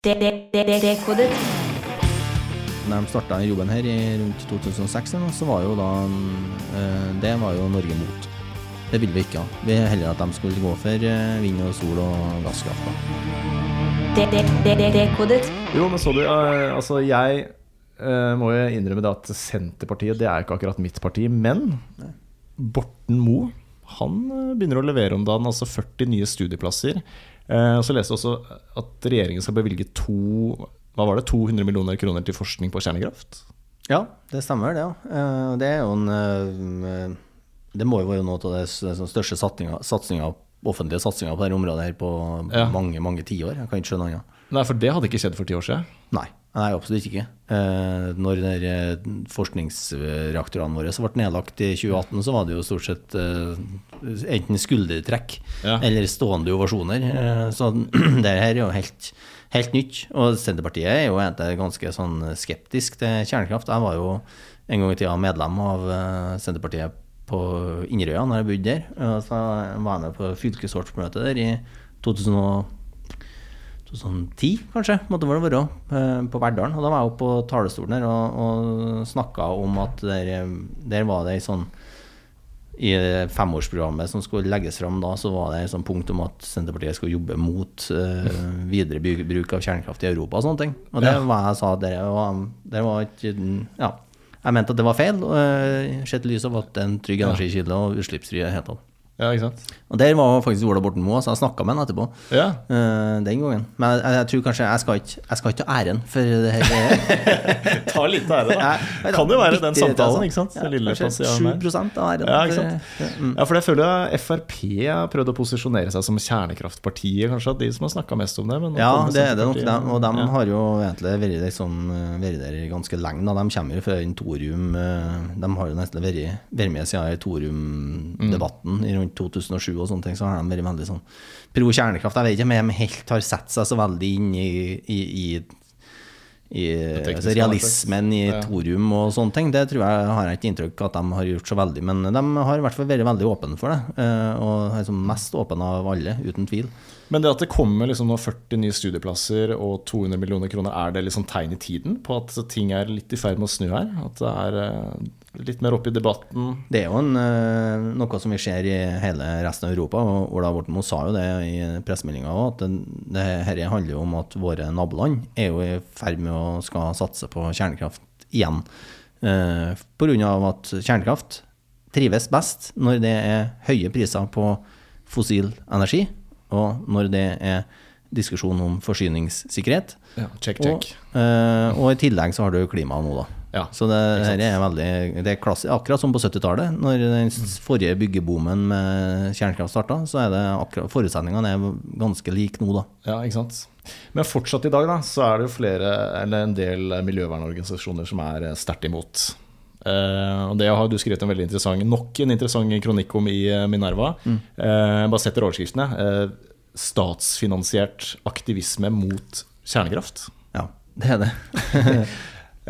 Dekodet. Når de starta jobben her i rundt 2006, så var jo da eh, Det var jo Norge mot. Det ville vi ikke ha. Vi ville heller at de skulle gå for eh, vind og sol og gasskraft. da. Dekodet. Jo, men så du, eh, altså jeg må jo innrømme det at Senterpartiet det er ikke akkurat mitt parti, men Borten Moe han begynner å levere om dagen, altså 40 nye studieplasser. Eh, så leste jeg også at regjeringen skal bevilge to, hva var det, 200 millioner kroner til forskning på kjernekraft. Ja, det stemmer det. Ja. Eh, Det er jo en eh, Det må jo være noe av den største satsinga, offentlige satsinga på dette området her på Ja. mange mange tiår. Jeg kan ikke skjønne annet. Nei, for det hadde ikke skjedd for ti år siden. Nei, nei, absolutt ikke. Eh, når eh, forskningsreaktorene våre ble nedlagt i 2018, så var det jo stort sett eh, enten skuldertrekk Ja. eller stående ovasjoner. Så det her er jo helt, helt nytt. Og Senterpartiet er jo ganske sånn skeptisk til kjernekraft. Jeg var jo en gang i tida medlem av Senterpartiet på Inderøya når jeg bodde der. Så var jeg med på fylkesårsmøtet der i 2000 og 2010, kanskje, måtte det være, eh, på Verdalen. Og da var jeg oppe på talerstolen her og, og snakka om at der, der var det ei sånn I femårsprogrammet som skulle legges fram da, så var det et sånn punkt om at Senterpartiet skulle jobbe mot uh, videre bruk av kjernekraft i Europa og sånne ting. Og det var jeg sa det var, det var ikke Ja. Jeg mente at det var feil, uh, sett i lys av at det er en trygg energikilde og utslippsfri i det hele tatt. Ja, ikke sant? Og der var faktisk Ola Borten Moe, så jeg snakka med han etterpå. Ja. Uh, den gangen. Men jeg, jeg tror kanskje jeg skal ikke Jeg skal ikke ta æren for det her. Ta litt ære, da. Jeg- Kan jo være den samtalen, ikke sant? Ja, lille kanskje passiaren der. 7 av æren. Ja, ikke sant? Mm. Ja, for jeg føler jeg Frp har prøvd å posisjonere seg som kjernekraftpartiet, kanskje. De som har snakka mest om det. Men Ja, det er det nok. Dem, Og de Ja. har jo egentlig vært, liksom, vært der ganske lenge. Da. De kommer jo fra en thorium eh, De har jo nesten vært, vært med siden thoriumdebatten i rundt 2007 og sånne ting. Så har de vært veldig sånn pro kjernekraft. Jeg vet ikke om de helt har sett seg så veldig inn i, i, i i altså realismen i Ja. thorium og sånne ting. Det tror jeg har jeg ikke inntrykk at de har gjort så veldig, men de har i hvert fall vært veldig åpne for det. eh, Og er liksom mest åpne av alle, uten tvil. Men det at det kommer liksom nå 40 nye studieplasser og 200 millioner kroner, er det liksom tegn i tiden på at ting er litt i ferd med å snu her? At det er eh, litt mer oppe i debatten? Det er jo en, eh, noe som vi ser i hele resten av Europa, og Ola Borten Moe sa jo det i pressemeldinga òg, at dette det handler jo om at våre naboland er jo i ferd med å skal satse på kjernekraft igjen. Eh, av at kjernekraft trives best når det er høye priser på fossil energi, og når det er diskusjon om forsyningssikkerhet. Ja, check, Og, check. eh, og i tillegg så har du klimaet nå, da. Ja, så det er veldig Det er klass, akkurat som på 70-tallet, når den forrige byggeboomen med kjernekraft starta, så er det akkurat forutsetningene er ganske like nå, da. Ja, ikke sant. Men fortsatt i dag da, så er det jo flere, eller en del miljøvernorganisasjoner som er eh, sterkt imot. Eh, og Det har du skrevet en veldig interessant nok en interessant kronikk om i eh, Minerva. Uh, bare setter overskriftene. Statsfinansiert aktivisme mot kjernekraft. Ja, det er det.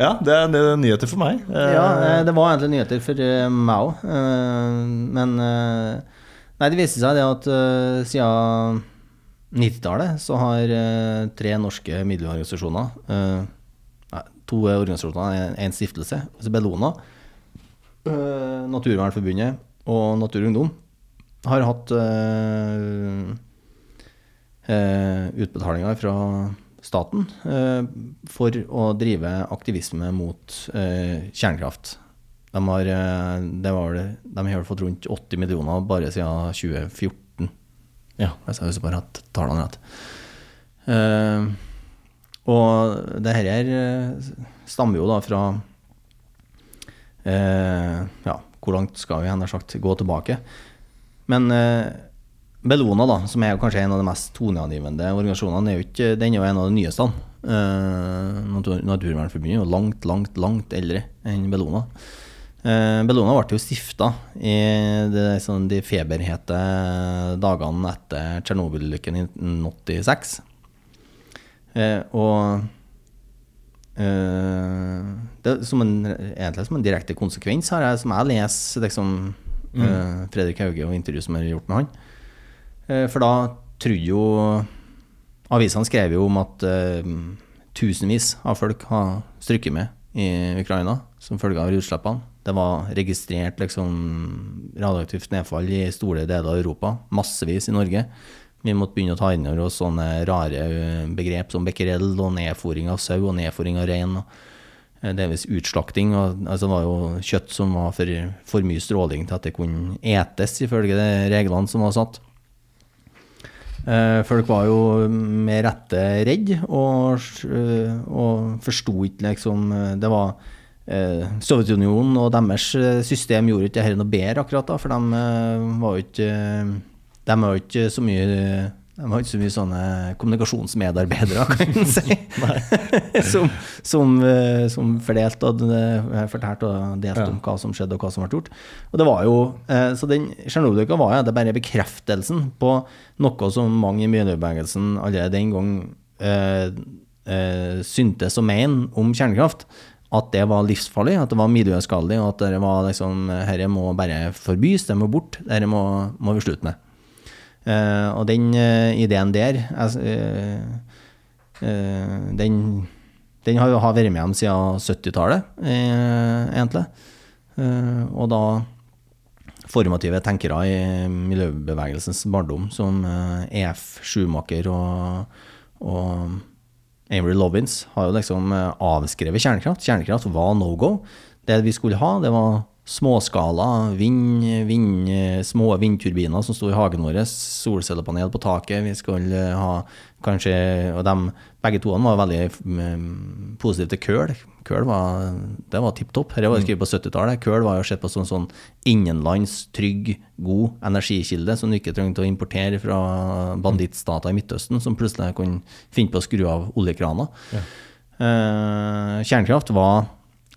Ja, det er, det er nyheter for meg. Ja, det var egentlig nyheter for meg òg, men Nei, det viste seg det at siden 90-tallet så har tre norske middelorganisasjoner Nei, to organisasjoner, en stiftelse, altså Bellona, eh, Naturvernforbundet og Natur og Ungdom, har hatt eh, eh, utbetalinger fra staten eh, for å drive aktivisme mot eh, kjernekraft. De har, eh, det var, det- de har fått rundt 80 millioner bare siden 2014, ja. hvis jeg bare har hatt tallene rett. Eh, og det her eh, stammer jo da fra eh, Ja, hvor langt skal vi hen, sagt, gå tilbake? Men eh, Bellona, da, som er kanskje en av de mest toneangivende organisasjonene, er jo ikke, den er jo en av de nyeste. Eh, Natur, Naturvernforbundet er jo langt, langt, langt eldre enn Bellona. Eh, Bellona ble jo stifta i det, sånn, de feberhete dagene etter Tsjernobyl-ulykken i 1986. Eh, og eh, det, er som en, egentlig som en direkte konsekvens, har jeg, som jeg leser liksom, eh, Fredrik Hauge og intervju som har gjort med han. Eh, for da trodde jo avisene skrev jo om at eh, tusenvis av folk har strykket med i Ukraina som følge av utslippene. Det var registrert liksom, radioaktivt nedfall i store deler av Europa, massevis i Norge. Vi måtte begynne å ta inn over oss sånne rare eh, begrep som becquerel og nedfòring av sau og nedfòring av rein. og eh, Delvis utslakting. Og, altså, det var jo kjøtt som var for, for mye stråling til at det kunne etes, ifølge de reglene som var satt. Eh, folk var jo med rette redd og, og forsto ikke liksom Det var Sovjetunionen og deres system gjorde ikke dette noe bedre akkurat da, for de var jo ikke De jo ikke så mye de har ikke så mye sånne kommunikasjonsmedarbeidere, kan en si, som, som, som fordelte og fortalte og delte om hva som skjedde og hva som ble gjort. Og det var jo, Så den Tsjernobyl-ulykka var jo det bare bekreftelsen på noe som mange i miljøbevegelsen allerede den gang eh, eh, syntes å mene om kjernekraft. At det var livsfarlig, at det var miljøskadelig, og at dette liksom, må bare forbys, det må bort. Dette må, må vi slutte med. Uh, og den uh, ideen der uh, den, den, har har vært med dem siden 70-tallet, egentlig. og da formative tenkere i miljøbevegelsens barndom, som EF Schumacher og, og Avery Lobbins, har jo liksom avskrevet kjernekraft. Kjernekraft var no go. Det vi skulle ha, det var småskala vind, vind, små vindturbiner som sto i hagen vår, solcellepanel på taket. Vi skulle ha kanskje Og de, begge to var veldig um, positive til køl. Køl var, det var tipp topp. Dette var skrevet på 70-tallet. Køl var jo sett på som sånn innenlands, trygg, god energikilde som du ikke trengte å importere fra bandittstater i Midtøsten, som plutselig kunne finne på å skru av oljekraner. Ja. Uh, kjernekraft var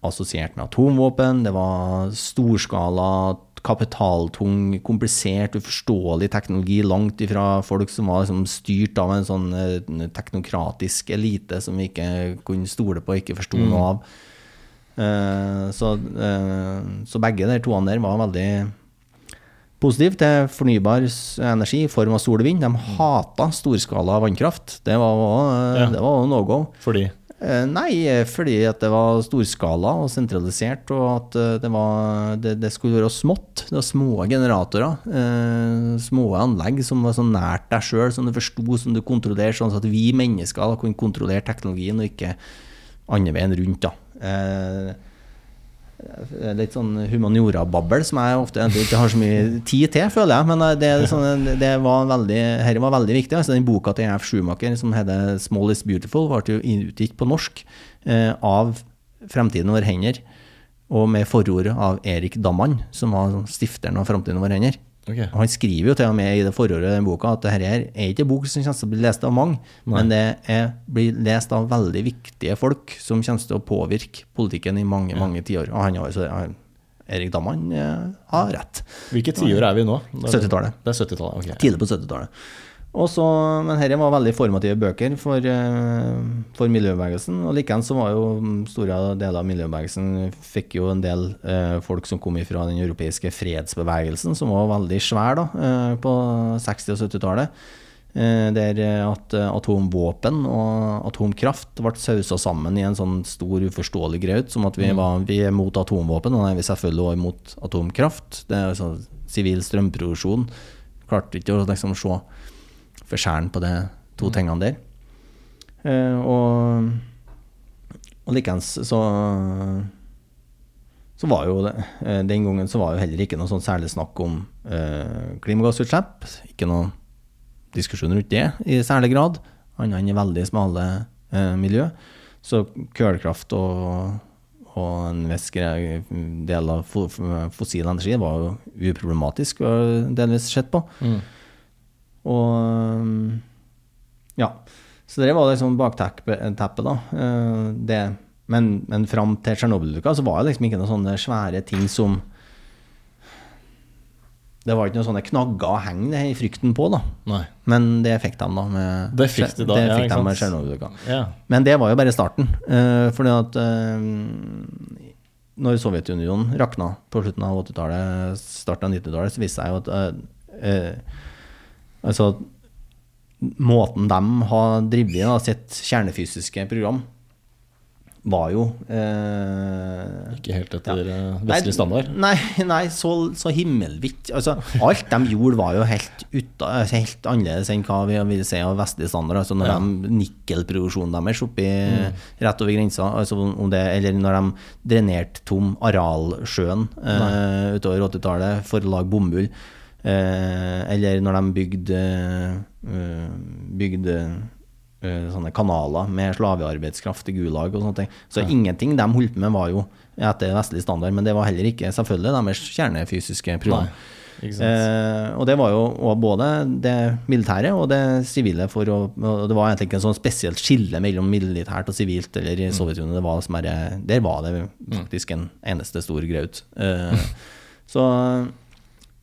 assosiert med atomvåpen. Det var storskala, kapitaltung, komplisert, uforståelig teknologi langt ifra folk som var liksom styrt av en sånn eh, teknokratisk elite som vi ikke kunne stole på og ikke forsto mm. noe av. Uh, så, uh, så, begge de toene der var veldig positive til fornybar energi i form av sol og vind. De hata storskala vannkraft. Det var, uh, ja. det var no go. Fordi? Eh, nei, eh, fordi at det var storskala og sentralisert, og at eh, det, var, det, det skulle være smått. Det var små generatorer. Eh, små anlegg som var så nært deg sjøl, som du forsto, som du kontrollerte, sånn at vi mennesker kunne kontrollere teknologien, og ikke andre veien rundt. da. Eh, litt sånn humaniora-babbel som jeg ofte ikke har så mye tid til, føler jeg. Men det, sånn, det var veldig, her var veldig viktig. Altså, den boka til F. Schumacher som heter 'Small is Beautiful', ble utgitt på norsk eh, av Fremtiden over hender, og med forordet av Erik Damman, som var stifteren av Fremtiden over hender. Okay. Han skriver jo til og med i det forordet i den boka at dette er ikke en bok som kommer til å bli lest av mange, Nei. men det er, blir lest av veldig viktige folk som kommer til å påvirke politikken i mange ja. mange tiår. Og han har, så, Erik Damman eh, har rett. Hvilke tiår er vi nå? 70-tallet. Det er 70-tallet. Tidlig på 70-tallet. Også, men dette var veldig formative bøker for, eh, for miljøbevegelsen. Og likeens var jo store deler av miljøbevegelsen fikk jo en del eh, folk som kom ifra den europeiske fredsbevegelsen, som var veldig svær da, eh, på 60- og 70-tallet. Eh, der at atomvåpen og atomkraft ble sausa sammen i en sånn stor, uforståelig graut. Som at vi, mm. var, vi er mot atomvåpen, og er vi selvfølgelig også imot atomkraft. Det er sånn sivil strømproduksjon. Klarte ikke å liksom se forskjellen på de to mm. tingene der. Uh, og og likeens så så var jo det, uh, Den gangen så var jo heller ikke noe sånn særlig snakk om uh, klimagassutslipp. Ikke noe diskusjon rundt det i særlig grad, annet enn i veldig smale miljø. Så kullkraft og, og en viss del av fossil energi var jo uproblematisk delvis sett på. Mm. Og ja. Så det var liksom bakteppet, da. Eh, det, men, men fram til Tsjernobyl-ulykka så var det liksom ikke noen sånne svære ting som det var ikke noen sånne knagger å henge i frykten på, da. Nei. Men det fikk de da med, det fikk de da, det fikk ja, de med Tsjernobyl-ulykka. Ja. Men det var jo bare starten. Uh, fordi at uh, når Sovjetunionen rakna på slutten av 80-tallet, starten av 90-tallet, så viste det seg jo at uh, Altså, måten de har drevet da, sitt kjernefysiske program, var jo eh, Ikke helt etter Ja. eh, vestlig standard. Nei, nei så, så himmelvidt. Altså, alt de gjorde, var jo helt, uta, altså, helt annerledes enn hva vi vil si av vestlig standard. Altså, når Ja. de Nikkelproduksjonen deres oppi rett over grensa, altså, om det, eller når de drenerte tom Aralsjøen eh, utover 80-tallet for å lage bomull. Eh, eller når de bygde, eh, bygde eh, sånne kanaler med slavearbeidskraft i Gulag og sånne ting. Så ingenting de holdt på med var jo etter vestlig standard, men det var heller ikke selvfølgelig deres kjernefysiske program. Eh, og det var jo både det militære og det sivile for å og Det var egentlig ikke en sånn spesielt skille mellom militært og sivilt eller i Sovjetunionen. Det var som bare, der var det faktisk en eneste stor graut. Eh, så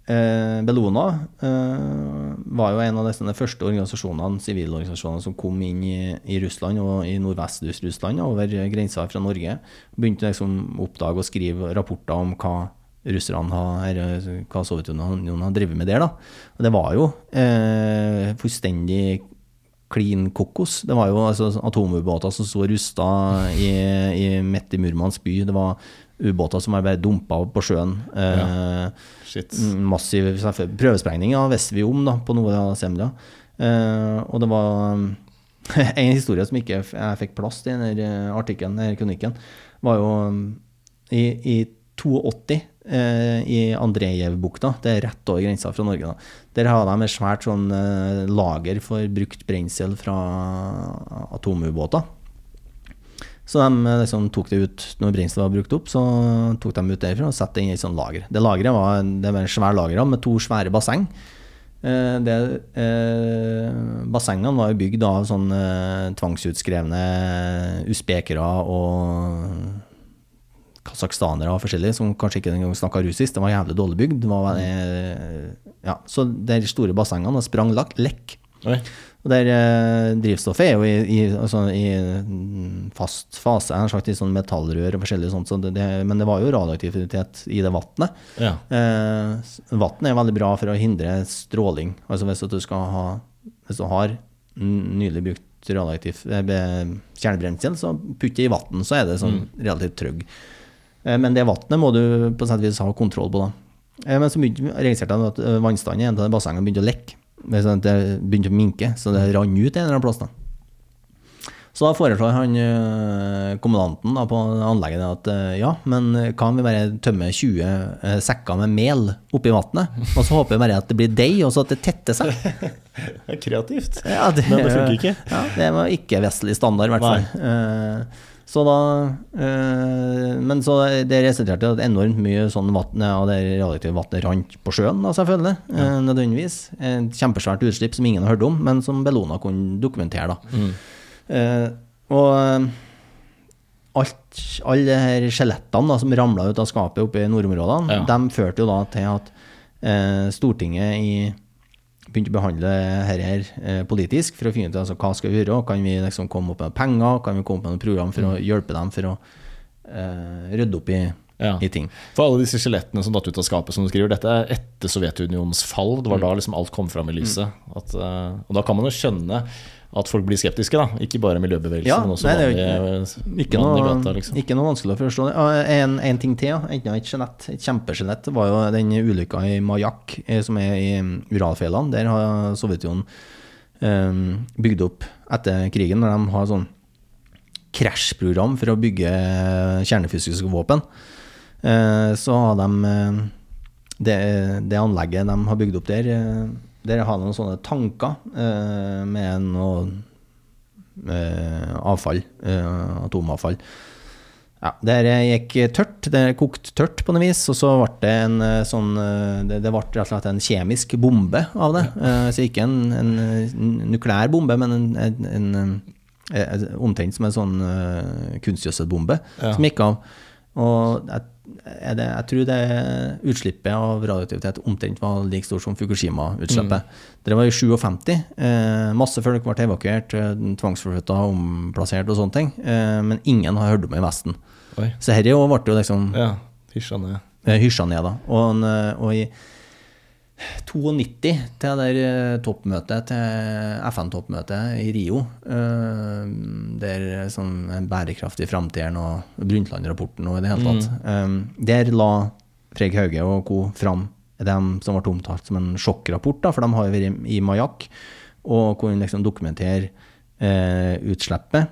eh, Bellona eh, var jo en av disse første organisasjonene, sivilorganisasjonene som kom inn i, i Russland og i nordvest-Russland over grensa fra Norge. Begynte liksom å oppdage og skrive rapporter om hva russerne har, hva Sovjetunionen har drevet med der. da. Og det var jo eh, fullstendig klin kokos. Det var jo altså, atomubåter som sto rusta i, i, midt i Murmansk by. Det var ubåter som har bare dumpa på sjøen. Eh, Shit. Mm, Massiv prøvesprengning ja, visste vi om da, på noe av Semla. Eh, og det var en historie som ikke jeg fikk plass til i denne eh, artikkelen, denne kronikken, var jo um, i, i 82 eh, i Andrejevbukta, det er rett over grensa fra Norge. da. Der har de et svært sånn eh, lager for brukt brensel fra atomubåter. Så de eh, liksom tok det ut når brenselet var brukt opp, så tok de ut derfra og satte det inn i et sånt lager. Det lageret var, det var en svær lager med to svære basseng. Eh, det, eh, bassengene var jo bygd av sånne eh, tvangsutskrevne usbekere og kasakhstanere og forskjellige som kanskje ikke engang snakka russisk. Det var jævlig dårlig bygd. Det var, eh, ja, så de store bassengene sprang lekk. Oi. Og der eh, drivstoffet er jo i, i, altså, i mm, fast fase, jeg har sagt i sånn metallrør og forskjellig sånt, så det, det, men det var jo radioaktivitet i det vannet. Ja. Eh, Vann er veldig bra for å hindre stråling. Altså hvis du ha Hvis du har nylig brukt radioaktiv eh, kjernebrensel, så putt det i vann, så er det sånn relativt trygg. Eh, men det vannet må du på sett og vis ha kontroll på, da. Eh, men så begynte registrerte jeg at eh, vannstanden i en av bassengene begynte å lekke. Det sånn at Det begynte å minke, så det rant ut en eller annen plass. da. Så da foreslår han eh, kommandanten da, på anlegget at eh, ja, men kan vi bare tømme 20 eh, sekker med mel oppi vannet, og så håper vi bare at det blir deig, og så at det tetter seg. Det er kreativt. Ja, det, Men det funker ikke. Ja, det var ikke vestlig standard, i hvert fall. Eh, så da eh, Men så det resulterte i at enormt mye sånn vann av det radioaktive vannet rant på sjøen, da, selvfølgelig. eh, nødvendigvis. Et kjempesvært utslipp som ingen har hørt om, men som Bellona kunne dokumentere. da. Mm. Eh, og alt, alle de her skjelettene da, som ramla ut av skapet oppe i nordområdene, Ja. de førte jo da til at eh, Stortinget i, begynte å behandle dette her eh, politisk for å finne ut altså, hva skal vi gjøre. Kan vi liksom komme opp med penger? Kan vi komme opp med noe program for å hjelpe dem for å eh, rydde opp i, Ja. i ting? For alle disse skjelettene som datt ut av skapet, som du skriver, dette er etter Sovjetunionens fall. Det var da liksom alt kom fram i lyset. At, eh, og da kan man jo skjønne at folk blir skeptiske, da. Ikke bare miljøbevegelsen, Ja, men også nei, vanlige, Ikke noe, gata, liksom. ikke noe vanskelig å forstå. En, en ting til, ja. et skjelett, et kjempeskjelett, var jo den ulykka i Mayak, eh, som er i Uralfjellene. Der har Sovjetunionen um, bygd opp etter krigen, når de har sånn krasjprogram for å bygge kjernefysiske våpen. Uh, så har de uh, det, det anlegget de har bygd opp der, eh, der har noen sånne tanker eh, med noe eh, avfall, eh, atomavfall. Ja, det gikk tørt, det kokte tørt på noe vis, og så ble det en eh, sånn eh, Det, det ble rett og slett en kjemisk bombe av det. Eh, Så ikke en, en nukleær bombe, men en, en, en, omtrent som en sånn eh, kunstgjødselbombe Ja. som gikk av. Og jeg, det, jeg tror det utslippet av radioaktivitet omtrent var like stort som Fukushima-utslippet. Det var i 57. Eh, masse folk ble evakuert, eh, tvangsforflytta, omplassert og sånne ting. Eh, men ingen har hørt om det i Vesten. Oi. Så dette ble jo liksom Ja, hysja ned. eh, hysja ned, da. Og, eh, og i 92 til det der eh, toppmøtet til FN-toppmøtet i Rio. eh, Der sånn en bærekraftig framtid og Brundtland-rapporten og i det hele tatt. mm. Der la Freg Hauge og co. fram dem som ble omtalt som en sjokkrapport, da, for de har jo vært i Mayak og kunne liksom dokumentere eh, utslippet.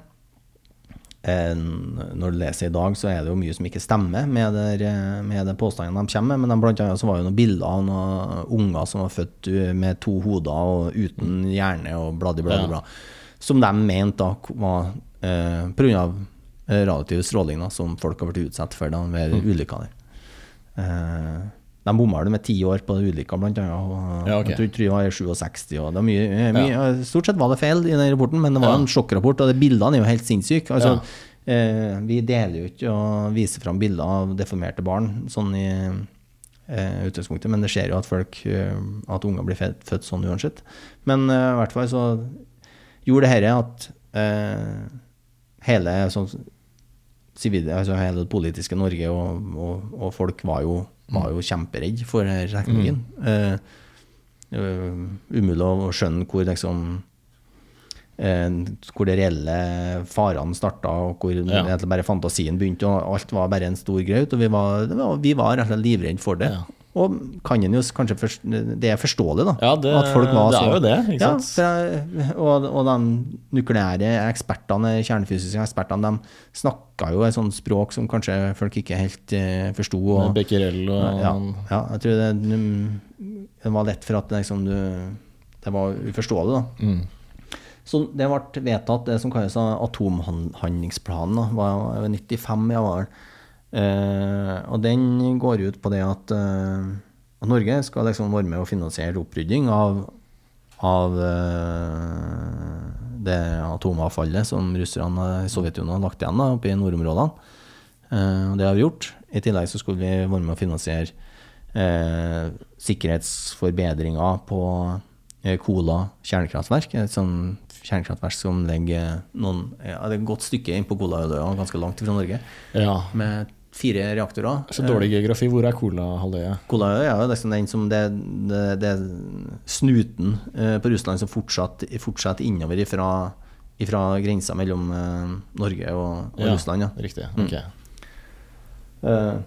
Eh, når du leser i dag, så er det jo mye som ikke stemmer med, der, eh, med de påstandene de kommer med. Men de, blant annet så var det noen bilder av noen unger som var født med to hoder og uten hjerne og bladi, bladi, Ja. Som de mente da var eh, pga. radioaktiv stråling da, som folk har blitt utsatt for da, ved ulykka der. Eh, de bomma med ti år på ulykka, blant annet. Ja, okay. Jeg tror, det var 67. Og det var mye, mye, Stort sett var det feil i den rapporten, men det var Ja. en sjokkrapport, og de bildene er jo helt sinnssyke. Altså, Ja. eh, vi deler jo ikke og viser fram bilder av deformerte barn sånn i eh, utgangspunktet, men det skjer jo at folk eh, at unger blir født, født sånn uansett. Men eh, i hvert fall så gjorde det dette at eh, hele sånn sivile, altså hele det politiske Norge og, og, og folk var jo, var jo kjemperedd for denne teknologien. Mm. Uh, umulig å skjønne hvor liksom uh, hvor de reelle farene starta, og hvor Ja. bare fantasien begynte. og Alt var bare en stor graut, og vi var, var, vi var rett og slett livredde for det. Ja. Og kan en jo kanskje forst- Det er forståelig, da. Ja, det, at folk var det så- er jo det, ikke ja, sant? for jeg- og, og de nukleære ekspertene, kjernefysiske ekspertene, de snakka jo et sånt språk som kanskje folk ikke helt eh, forsto. Og- Becquerel og ja, ja, jeg tror det, det var lett for at liksom du Det var uforståelig, da. Mm. Så det ble vedtatt det som kalles atomhandlingsplanen. Da. var i 95, ja, var det. Eh, og den går ut på det at, eh, at Norge skal liksom være med og finansiere opprydding av, av eh, det atomavfallet som russerne i Sovjetunionen har lagt igjen da, oppe i nordområdene. Eh, og det har vi gjort. I tillegg så skulle vi være med å finansiere eh, sikkerhetsforbedringer på eh, Kola kjernekraftverk. Et sånt kjernekraftverk som ligger noen, ja, det er et godt stykke inn på Kolahalvøya, ganske langt fra Norge, ja. med fire reaktorer. Så dårlig geografi. Hvor er Kolahalvøya? Kolahalvøya er liksom den som det, det, det snuten eh, på Russland som fortsatt, fortsatt innover ifra, ifra grensa mellom eh, Norge og, og Ja, Russland. Ja. Riktig. Mm. ok. Mm.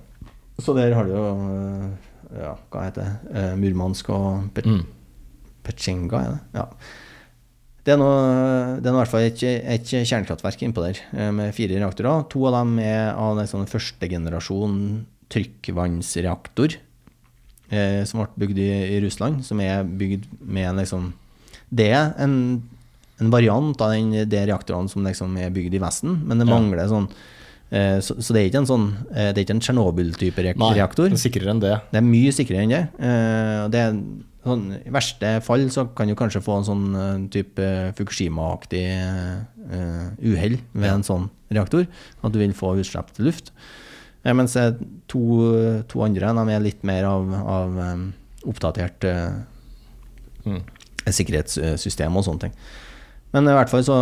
så der har du jo eh, ja, hva heter det, eh, Murmansk og Mm. Petsjenga, er det? Ja. Det er nå i hvert fall et, et kjernekraftverk innpå der eh, med fire reaktorer. To av dem er av en sånn første generasjon trykkvannsreaktor eh, som ble bygd i, i Russland, som er bygd med en liksom Det er en, en variant av den, de reaktorene som liksom er bygd i Vesten, men det Ja. mangler sånn eh, så, så det er ikke en sånn eh, Det er ikke en Tsjernobyl-type reaktor. Nei, reaktor. er sikrere enn det. Det er mye sikrere enn det. Eh, det er sånn, I verste fall så kan du kanskje få en sånn eh, type Fukushima-aktig eh, uhell ved en sånn reaktor. At du vil få utslipp til luft. Eh, mens eh, to, to andre de er litt mer av, av eh, oppdatert eh, Mm. sikkerhetssystem og sånne ting. Men i hvert fall så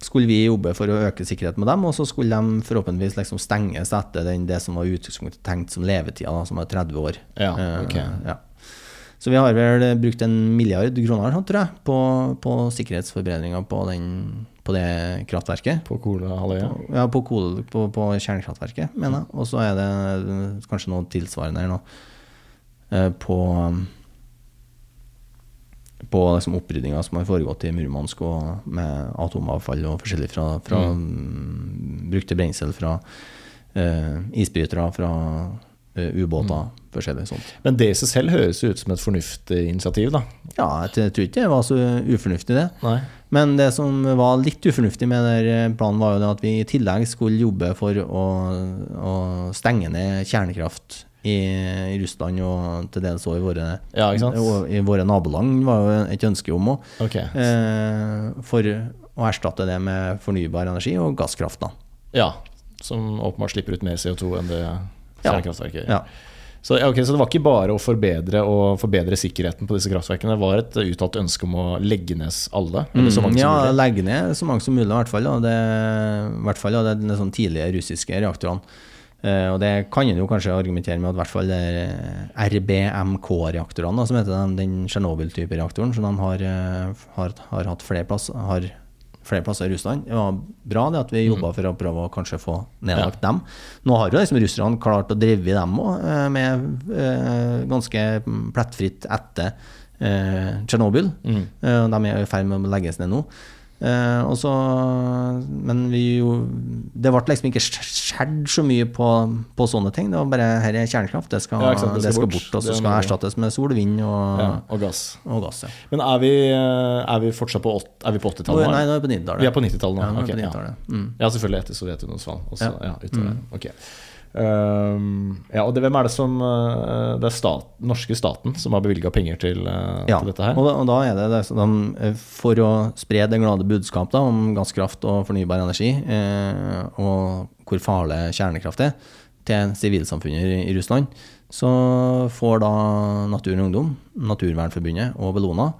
skulle vi jobbe for å øke sikkerheten med dem, og så skulle de forhåpentligvis liksom stenges etter den, det som var utgangspunktet tenkt som levetida, som var 30 år. Ja, Eh, ok. ja. Så vi har vel brukt en milliard kroner tror jeg, på, på sikkerhetsforbedringer på, den, på det kraftverket. På Kolahalvøya. Ja, på, kol, på, på kjernekraftverket, mener jeg. Og så er det kanskje noe tilsvarende her nå. eh, På på liksom opprydninga som har foregått i Murmansk og med atomavfall og forskjellig fra, fra mm. brukte brensel fra uh, isbrytere, fra uh, ubåter, forskjellig sånt. Men det i seg selv høres ut som et fornuftig initiativ, da. Ja, jeg tror ikke det var så ufornuftig, det. Nei. Men det som var litt ufornuftig med den planen, var jo det at vi i tillegg skulle jobbe for å, å stenge ned kjernekraft i, Russland og til dels òg i våre, Ja, i våre naboland, var jo et ønske om òg. Okay. Eh, for å erstatte det med fornybar energi og gasskraft. da. Ja. Som åpenbart slipper ut mer CO2 enn det kjernekraftverket gjør. Ja. Så, okay, så det var ikke bare å forbedre forbedre sikkerheten på disse kraftverkene, det var et uttalt ønske om å legge ned alle? Eller så mange som ja, mulig? legge ned så mange som mulig, i hvert fall. Da. Det, I hvert fall da, det, de, sånn tidlige russiske reaktorene. Eh, og det kan en jo kanskje argumentere med at i hvert fall RBMK-reaktorene, som heter den, den Tsjernobyl-type reaktoren, som de har, eh, har, har hatt flere plasser, har flere plasser i Russland. Det var bra det at vi jobba for å prøve å kanskje få nedlagt dem. Nå har jo liksom russerne klart å drive dem òg, med uh, ganske plettfritt etter Tsjernobyl. Uh, Mm. Eh, de er i ferd med å legges ned nå. Eh, og så, men vi jo Det ble liksom ikke skjedd så mye på, på sånne ting. Det var bare her er kjernekraft. Det skal, Ja, det skal, det skal, bort, og så skal erstattes med sol, vind og, Ja, og gass. og gass. Ja. Men er vi, er vi fortsatt på, åt- er vi på 80-tallet? nei, nå? er vi på 90-tallet. Vi er på 90-tallet nå? Ja, nå ja. 90-tallet. Mm. Ja, selvfølgelig etter Sovjetunionens fall. Også, Ja. ja. utover der. Ok. Ehm, ja, og det, hvem er det som eh, Det er stat, norske staten som har bevilga penger til, eh, Ja, til dette her? og da, og da er det, det de, eh, For å spre det glade budskap da, om gasskraft og fornybar energi, eh, og hvor farlig kjernekraft er, til sivilsamfunnet i, i Russland, så får da Natur og Ungdom, Naturvernforbundet og Bellona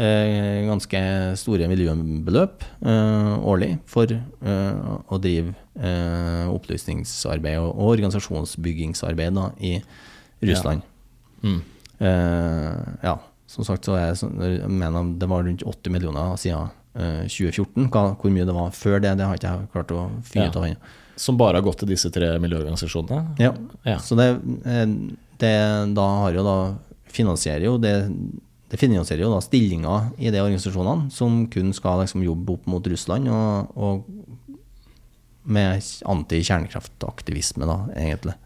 ganske store miljøbeløp eh, årlig for eh, å drive eh, opplysningsarbeid og, organisasjonsbyggingsarbeid da, i Russland. Mm. Eh, ja, som sagt så er jeg, mener det var rundt 80 millioner siden eh, 2014. Hvor mye det var før det, det har ikke jeg klart å finne Ja. ut av ennå. Som bare har gått til disse tre miljøorganisasjonene? Ja. Ja. Så det, eh, det da har jo da finansierer jo det det finansierer jo da stillinger i de organisasjonene som kun skal liksom jobbe opp mot Russland og, og med anti-kjernekraftaktivisme, da, egentlig.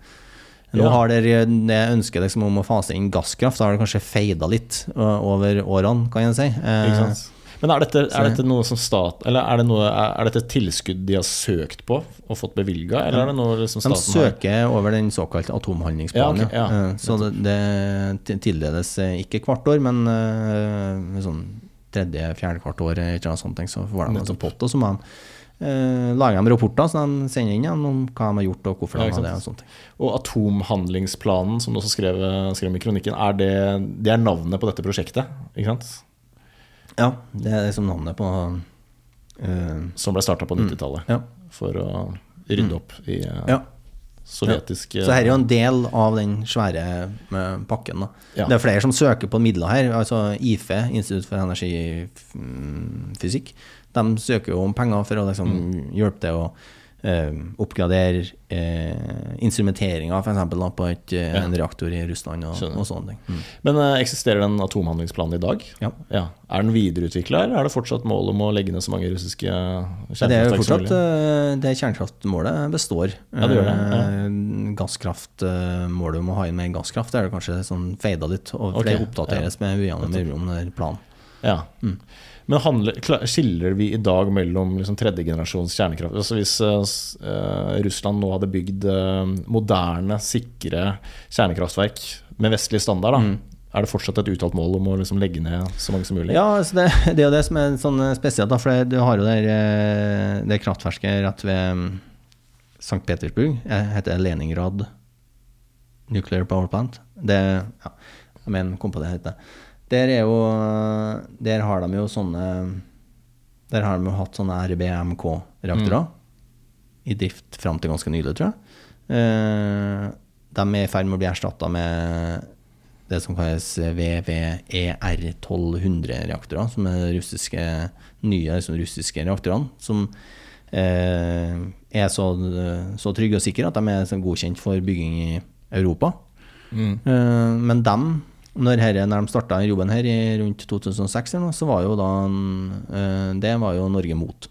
Nå har dere det ønsket liksom om å fase inn gasskraft, da har det kanskje feida litt over årene, kan jeg si. Eh, Ikke sant? Men er dette, er dette noe som stat Eller er, det noe, er, dette et tilskudd de har søkt på og fått bevilga, eller er det noe som De staten har søker over den såkalte atomhandlingsplanen. Ja, okay, ja. Eh, Så det, det tildeles eh, ikke hvert år, men eh, sånn tredje-fjerde hvert år, eller noe sånt, så får de en sånn pott, og så må de eh, dem de rapporter så de sender inn om hva de har gjort, og hvorfor de ja, har det. og sånt. Og atomhandlingsplanen, som du også skrev, skrev i kronikken, er det, det er navnet på dette prosjektet? Ikke sant? Ja, det er liksom navnet på uh, Som ble starta på 90-tallet ja. for å rydde opp i uh, ja. sovjetiske Så her er jo en del av den svære eh, pakken. Da. Ja. Det er flere som søker på midler her. altså IFE, Institutt for energifysikk, de søker jo om penger for å liksom, Mm. hjelpe til å eh, oppgradere eh, instrumenteringa f.eks. på et, eh, Ja. en reaktor i Russland og, og sånne ting. Mm. Men eh, eksisterer den atomhandlingsplanen i dag? Ja. Er den videreutvikla, eller er det fortsatt mål om å legge ned så mange russiske kjernekraftverk? det er jo fortsatt eh, det kjernekraftmålet består. Ja, det gjør det, ja. Eh, Gasskraftmålet om å ha inn mer gasskraft det er det kanskje sånn feida litt, og for Ok, det oppdateres med ujevne mellomrom, planen. Ja. Men handler, skiller vi i dag mellom liksom tredjegenerasjons kjernekraft? Altså Hvis uh, Russland nå hadde bygd uh, moderne, sikre kjernekraftverk med vestlig standard, da, er det fortsatt et uttalt mål om å liksom legge ned så mange som mulig? Ja, altså det, det er jo det som er sånn spesielt, da, for du har jo det, eh, det kraftverket rett ved mm, St. Petersburg. Jeg heter Leningrad Nuclear Power Plant. Det, ja, jeg mener, kom på det heter. Der er jo Der har de jo sånne Der har de jo hatt sånne RBMK-reaktorer i drift fram til ganske nylig, tror jeg. Eh, de er i ferd med å bli erstatta med det som kalles VVER1200-reaktorer, som er de russiske, nye liksom russiske reaktorene. Som eh, er så, så trygge og sikre at de er sånn godkjent for bygging i Europa. Mm. Eh, men dem, når, her, når de starta jobben her i rundt 2006, så var jo da eh, Det var jo Norge mot.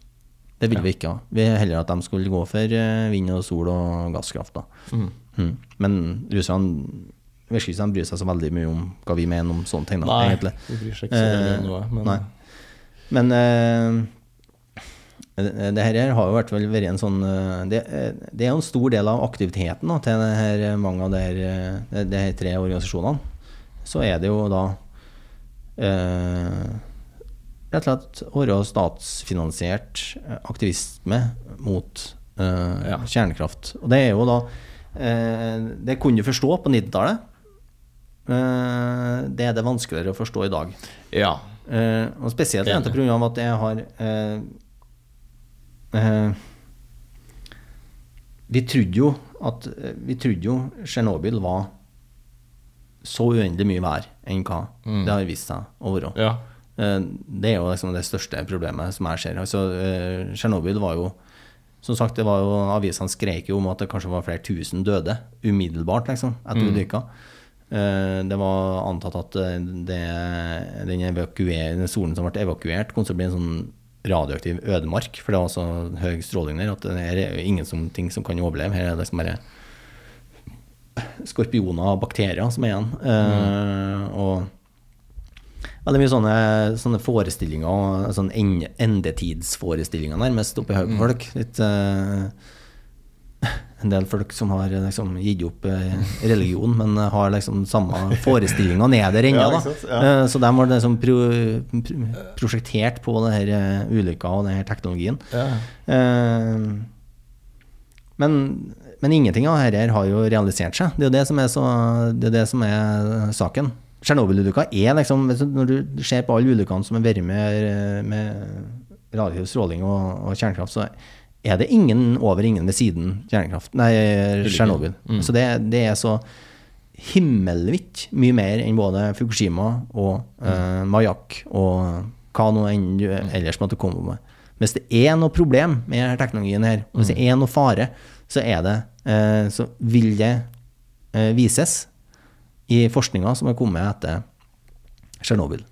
Det ville vi ikke ha. Vi heller at de skulle gå for eh, vind og sol og gasskraft. da. Mm. Mm. Men russerne virker ikke de bryr seg så veldig mye om hva vi mener om sånne ting. Da, Nei, egentlig. de bryr seg ikke så veldig om noe. Men, Nei. Men uh, det, det her har jo vært, vært en sånn eh, Det, eh, det er jo en stor del av aktiviteten da, til det her, eh, mange av de eh, tre organisasjonene. Så er det jo da eh, rett og slett være statsfinansiert eh, aktivisme mot eh, Ja. kjernekraft. Og det er jo da eh, Det kunne du forstå på 90-tallet. Eh, det er det vanskeligere å forstå i dag. ja. Eh, og spesielt på grunn at jeg har Vi trodde jo at Vi trodde jo Tsjernobyl var så uendelig mye vær enn hva det har vist seg å være. Ja. Eh, Det er jo liksom det største problemet som jeg ser. Altså, eh, Tsjernobyl var jo Som sagt, det var jo, avisene skrek jo om at det kanskje var flere tusen døde umiddelbart liksom, etter ulykka. Eh, Det var antatt at det, den, den solen som ble evakuert, kom til å bli en sånn radioaktiv ødemark. For det var så høy stråling der at det er jo ingen som, ting som kan overleve. Her er det liksom bare skorpioner og bakterier som er igjen. Mm. og veldig mye sånne, sånne forestillinger, sånn en- endetidsforestillinger nærmest oppi hodet på folk. Litt, eh, en del folk som har liksom gitt opp eh, religion, men har liksom samme forestillinga ned der ennå. Ja? Ja. Så de har liksom pro, pro, prosjektert på det her ulykka og den her teknologien. Ja. Men, men ingenting av dette har jo realisert seg. Det er jo det som er, så, det er, det som er saken. Tsjernobyl-ulykka er liksom Når du ser på alle ulykkene som har vært med, med radioaktiv stråling og, og kjernekraft, så er det ingen over, ingen ved siden kjernekraft. Nei, Tsjernobyl. Så det, det er så himmelvidt mye mer enn både Fukushima og uh, Mayak og hva nå enn du ellers måtte komme med. Hvis det er noe problem med teknologien her, hvis det er noe fare, så er det eh, Så vil det eh, vises i forskninga som har kommet etter Tsjernobyl.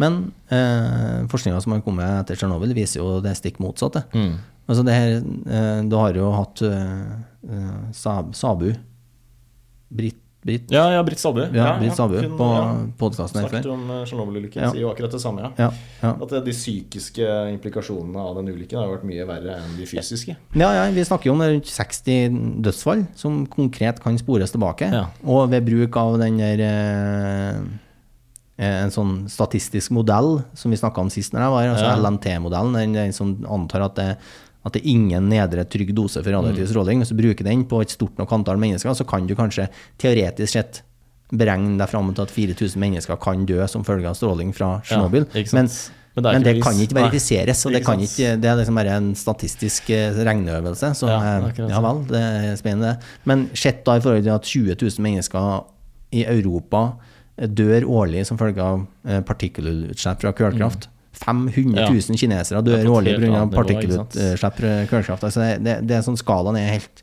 Men eh, forskninga som har kommet etter Tsjernobyl, viser jo det stikk motsatte. Mm. Altså det her, eh, Du har jo hatt eh, eh, Sab, Sabu Britt, Britt, Ja, ja, Britt Sabu. ja, Britt Sabu hun, på ja, podkasten her Snakket om eh, Tsjernobyl-ulykken. Ja. Sier jo akkurat det samme, ja. Ja, ja. At eh, de psykiske implikasjonene av den ulykken har vært mye verre enn de fysiske. Ja, ja, vi snakker jo om rundt 60 dødsfall som konkret kan spores tilbake. Ja. Og ved bruk av den der eh, En sånn statistisk modell som vi snakka om sist når jeg var altså Ja. LNT-modellen, den, den som antar at det, at det er ingen nedre trygg dose for radioaktiv stråling. Hvis du bruker den på et stort nok antall mennesker, så kan du kanskje teoretisk sett beregne deg fram til at 4000 mennesker kan dø som følge av stråling fra Tsjernobyl. Ja, ikke men, Men det men det kan ikke verifiseres, og det, Ikke det er liksom bare en statistisk eh, regneøvelse. Så Ja, eh, ja vel, det er spennende. Men sett da i forhold til at 20 000 mennesker i Europa dør årlig som følge av eh, partikkelutslipp fra kullkraft. 500 Ja. 000 kinesere er dør årlig pga. partikkelutslipp fra kullkraft. Altså det, det, det er sånn skalaen er helt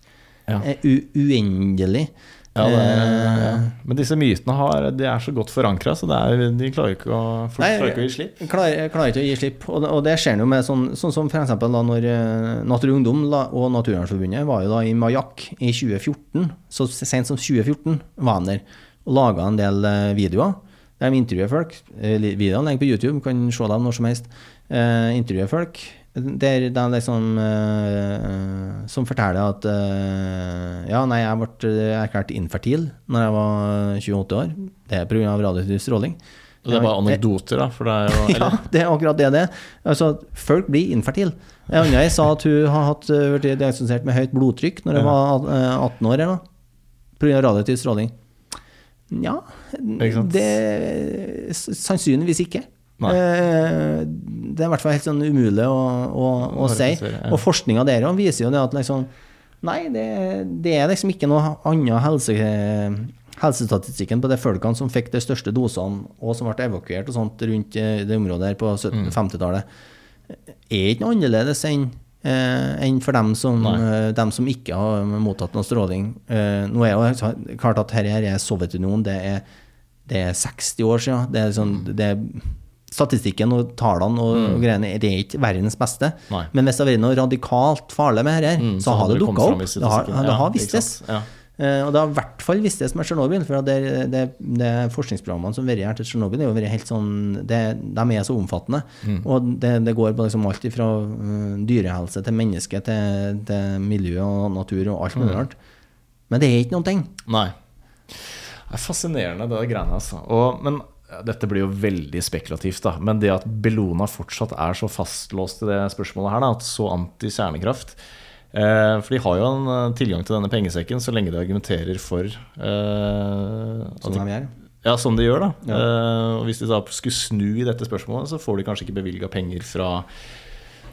er u uendelig. Ja, det Eh. Men disse mytene har, de er så godt forankra, så det er, de klarer ikke å, folk Nei, klarer ikke å gi slipp. Klarer, klarer ikke å gi slipp. Og, det- og det skjer jo med sånn, sånn som f.eks. da når eh, Natur og Ungdom og Naturvernforbundet var jo da i Majak i 2014. Så sent som 2014 var han der og laga en del eh, videoer. De intervjuer folk. Eh, Videoene ligger på YouTube, kan se dem når som helst. Eh, intervjuer folk. Der de liksom eh, Som forteller at eh, Ja, nei, jeg ble erklært infertil når jeg var 28 år. Det er pga. radioaktiv stråling. Og det er bare anekdoter, da, for det er jo Ja, det er akkurat det det er. Altså, folk blir infertile. En annen sa at hun har eh, vært diagnostisert med høyt blodtrykk når hun var eh, 18 år pga. radioaktiv stråling. Ja, Ikke sant? det Sannsynligvis ikke. Eh, Det er i hvert fall helt sånn umulig å, å, å si. Ja. Og forskninga der viser jo det at liksom Nei, det, det er liksom ikke noe annet helse, helsestatistikken på de folkene som fikk de største dosene, og som ble evakuert og sånt rundt eh, det området her på 1750-tallet, er ikke noe annerledes enn eh, enn for dem som, eh, dem som ikke har mottatt noe stråling. Eh, nå er jo klart at dette er Sovjetunionen, det er, det er 60 år siden. Det er sånn, det er statistikken og tallene og, og greiene det er ikke verdens beste. Nei. Men hvis det har vært noe radikalt farlig med dette, Mm, så, har det dukka opp. Det har, det har vistes. Ja. Eh, og det har i hvert fall vistes med Tsjernobyl. For det, det, det forskningsprogrammene som har vært til Tsjernobyl, er sånn det, De er så omfattende. Mm. Og det, det går på liksom alt fra dyrehelse til menneske til, til miljø og natur og alt mulig Mm. rart. Men det er ikke noen ting. Nei. Det er fascinerende, det der greiene. Altså. Og, men dette blir jo veldig spekulativt, da. Men det at Bellona fortsatt er så fastlåst i det spørsmålet her, da, at så anti-kjernekraft eh, For de har jo en eh, tilgang til denne pengesekken så lenge de argumenterer for eh, Som de, gjør. Ja, som de gjør, da. Ja. Eh, og hvis de da skulle snu i dette spørsmålet, så får de kanskje ikke bevilga penger fra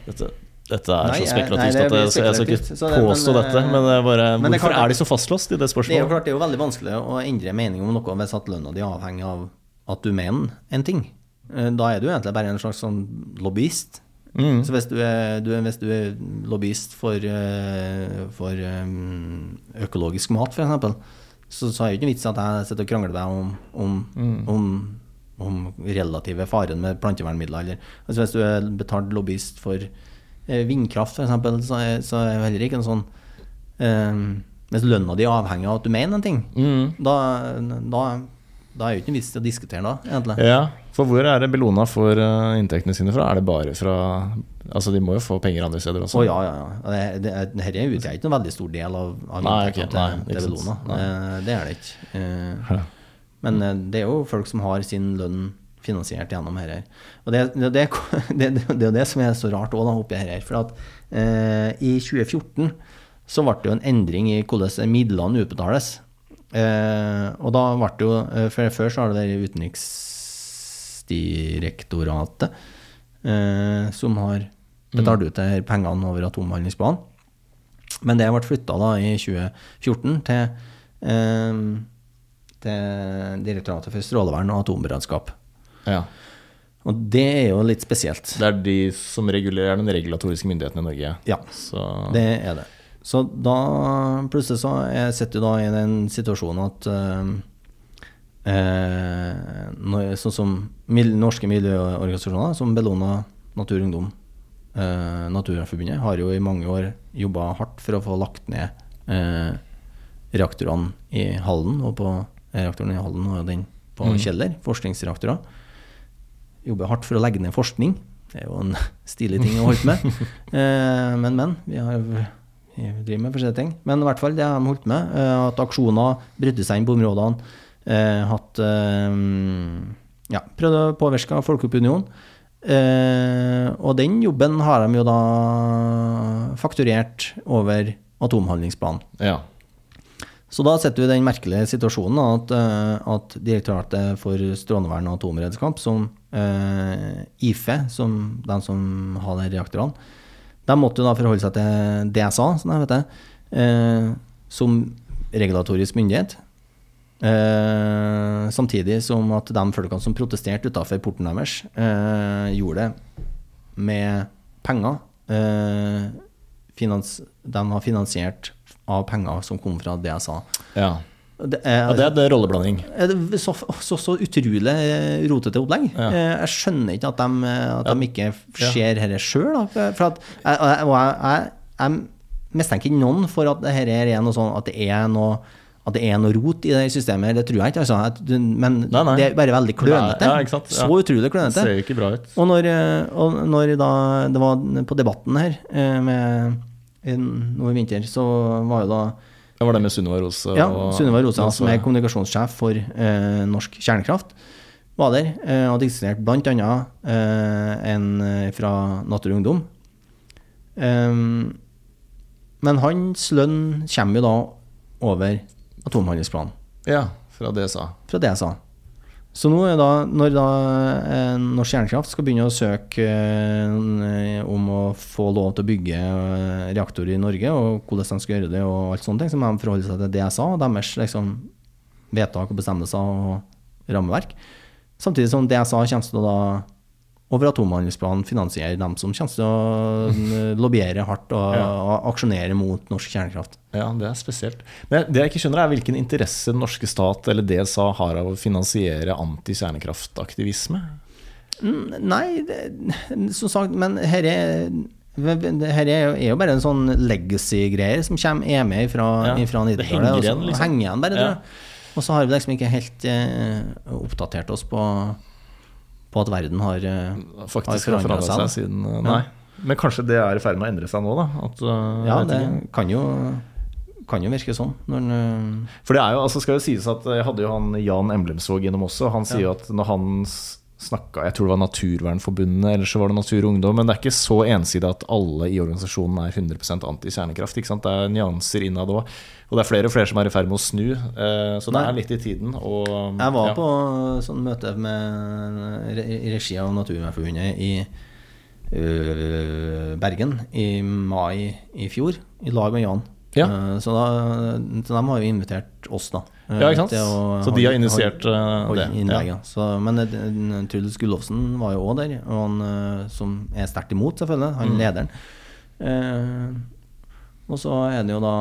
dette Dette er Nei, så spekulativt nei, det at jeg, jeg skal ikke det- påstå men, dette. eh, Men det bare, men det er hvorfor klart er de så fastlåst i det spørsmålet? Det er jo klart det er jo veldig vanskelig å endre mening om noe hvis at lønna di avhenger av at du mener en ting. Eh, Da er du egentlig bare en slags sånn lobbyist. Mm. Så hvis du er, du hvis du er lobbyist for, eh, for eh, økologisk mat, f.eks., så, så er det ikke vits at jeg sitter og krangler med deg om, om, Mm. om, om relative faren med plantevernmidler. Eller, altså hvis du er betalt lobbyist for eh, vindkraft, f.eks., så, er- så er det heller ikke en sånn um, Hvis lønna di er avhengig av at du mener en ting, Mm. da, da, da er det jo ikke noe vits til å diskutere da, egentlig. Ja, for hvor er det Bellona får eh, inntektene sine fra? Er det bare fra Altså, de må jo få penger andre steder også. Å ja, ja, ja. Det, det, her er utgjør ikke en veldig stor del av, av Nei, inntektene ok, nei, til, til. Bellona. Nei. Det er det ikke. Eh, Ja. Men eh, det er jo folk som har sin lønn finansiert gjennom her. Og det, det, det, det, det er jo det som er så rart òg, oppi her. For at eh, i 2014 så ble det jo en endring i hvordan midlene utbetales. Eh, og da ble det jo eh, for Før så har det vært Utenriksdirektoratet eh, som har betalt ut de pengene over atomhandlingsbanen. Men det ble flytta i 2014 til, eh, til Direktoratet for strålevern og atomberedskap. Ja. Og det er jo litt spesielt. Det er de som regulerer den regulatoriske myndigheten i Norge. Ja, Så det er det. Så da plutselig så jeg sitter jo da i den situasjonen at eh, eh, Sånn som mil, norske miljøorganisasjoner som Bellona, Natur Ungdom, eh, Naturvernforbundet, har jo i mange år jobba hardt for å få lagt ned eh, reaktorene i Halden, og på reaktoren i Halden og den på Mm. Kjeller, forskningsreaktorer. Jobber hardt for å legge ned forskning. Det er jo en stilig ting å holde på med. Eh, men, men. Vi, har, driver med forskjellige ting. Men i hvert fall det har de holdt med. Eh, hatt aksjoner, brydd seg inn på områdene. Eh, hatt eh, Ja, prøvd å påvirke folkeopinionen. Og den jobben har de jo da fakturert over atomhandlingsplanen. ja. Så da setter vi den merkelige situasjonen at, at Direktoratet for strålevern og atomredskap, som IFE, som de som har de reaktorene, de måtte jo da forholde seg til DSA, som det eh, som regulatorisk myndighet. Eh, samtidig som at de folkene som protesterte utafor porten deres, eh, gjorde det med penger. Eh, finans, de har finansiert av penger som kom fra DSA. ja. Det er, ja det er det rolleblanding. er så, så, så utrolig eh, rotete opplegg. Ja. Eh, Jeg skjønner ikke at de, at Ja. de ikke ser dette sjøl. Og jeg, jeg, jeg mistenker ikke noen for at er sånn at det er noe at det er noe rot i det systemet. Det tror jeg ikke. Altså. Men Nei, nei. det er bare veldig klønete. Ja. Så utrolig utrolig Det klønete. ser ikke bra ut. Og når, eh, og når da det var på debatten her eh, med nå i vinter, så var jo da Det var det med Sunniva Rose. ja, Sunniva Rosa, og- som er kommunikasjonssjef for eh, Norsk Kjernekraft, var der eh, og diskuterte bl.a. Eh, en eh, fra Natur og Ungdom. Um, men hans lønn kommer jo da over atomhandlingsplanen, Ja, fra DSA. fra det jeg sa. Så nå da, når da eh, Norsk Kjernekraft skal begynne å søke eh, om å få lov til å bygge eh, reaktorer i Norge, og hvordan de skal gjøre det, og alt sånne ting, så må de forholde seg til DSA og deres liksom, vedtak og bestemmelser og rammeverk. Samtidig som DSA kommer til å da over atomhandlingsplanen finansiere dem som kommer til å lobbyere hardt og, Ja. og aksjonere mot norsk kjernekraft. Ja, det er spesielt. Men det jeg ikke skjønner, er hvilken interesse den norske stat eller DSA har av å finansiere anti-kjernekraftaktivisme. Mm, Nei, det, som sagt, men her er her er jo, bare en sånn legacy-greier som kommer, er med fra, Ja, fra det 90-tallet. henger og så liksom. henger igjen bare, Ja. Og så har vi liksom ikke helt eh, oppdatert oss på, på at verden har eh, Faktisk Har forandra seg, seg siden nei. Nei. Men kanskje det er i ferd med å endre seg nå, da? At, uh, Ja, det ikke. kan jo, kan jo virke sånn. Den, eh, For det er jo, altså skal jo sies at Jeg hadde jo han Jan Emblemsvåg gjennom også. Han sier jo at når han snakka Jeg tror det var Naturvernforbundet, eller så var det Natur og Ungdom. Men det er ikke så ensidig at alle i organisasjonen er 100 anti-kjernekraft. Det er nyanser innad òg. Og det er flere og flere som er i ferd med å snu. eh, Så det Nei. er litt i tiden. Og, Jeg var ja. på sånn møte med, i regi av Naturvernforbundet i øh, Bergen i mai i fjor, i lag med Jan. Ja. Eh, så, da, så de har jo invitert oss, da. Eh, Ja, ikke sant? å Så de har initiert eh, holde det. Ja. Så, men eh, Truls Gullofsen var jo òg der, og han eh, som er sterkt imot, selvfølgelig. Han Mm. lederen. Eh, og så er det jo da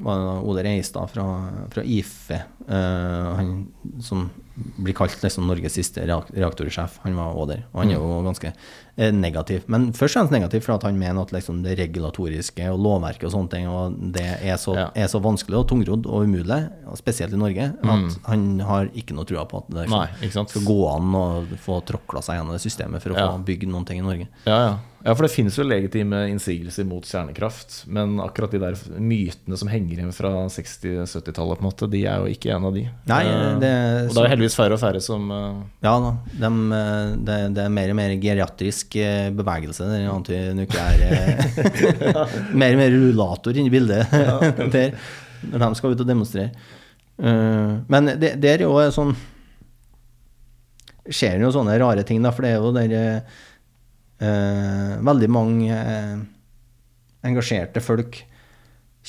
var det da Ole Reistad fra, fra IFE, eh, han som blir kalt liksom Norges siste reaktorsjef. Han var òg der, og han er jo ganske eh, negativ. Men først og fremst negativ for at han mener at liksom det regulatoriske og lovverket og sånne ting og det er så, Ja. er så vanskelig og tungrodd og umulig, spesielt i Norge, at han har ikke noe trua på at det Nei, skal gå an å få tråkla seg gjennom det systemet for å Ja. få bygd noen ting i Norge. Ja, ja. Ja, for det finnes jo legitime innsigelser mot kjernekraft. Men akkurat de der mytene som henger igjen fra 60-70-tallet, på en måte, de er jo ikke en av de. Nei, det, uh, og det er heldigvis færre og færre som uh, Ja da, dem, eh, det, det er mer og mer geriatrisk eh, bevegelse, den antinukleære Mer og mer rullator inni i bildet der, når de skal ut og demonstrere. Uh, men det, det er jo sånn Skjer jo sånne rare ting, da, for det er jo der eh, Veldig mange eh, engasjerte folk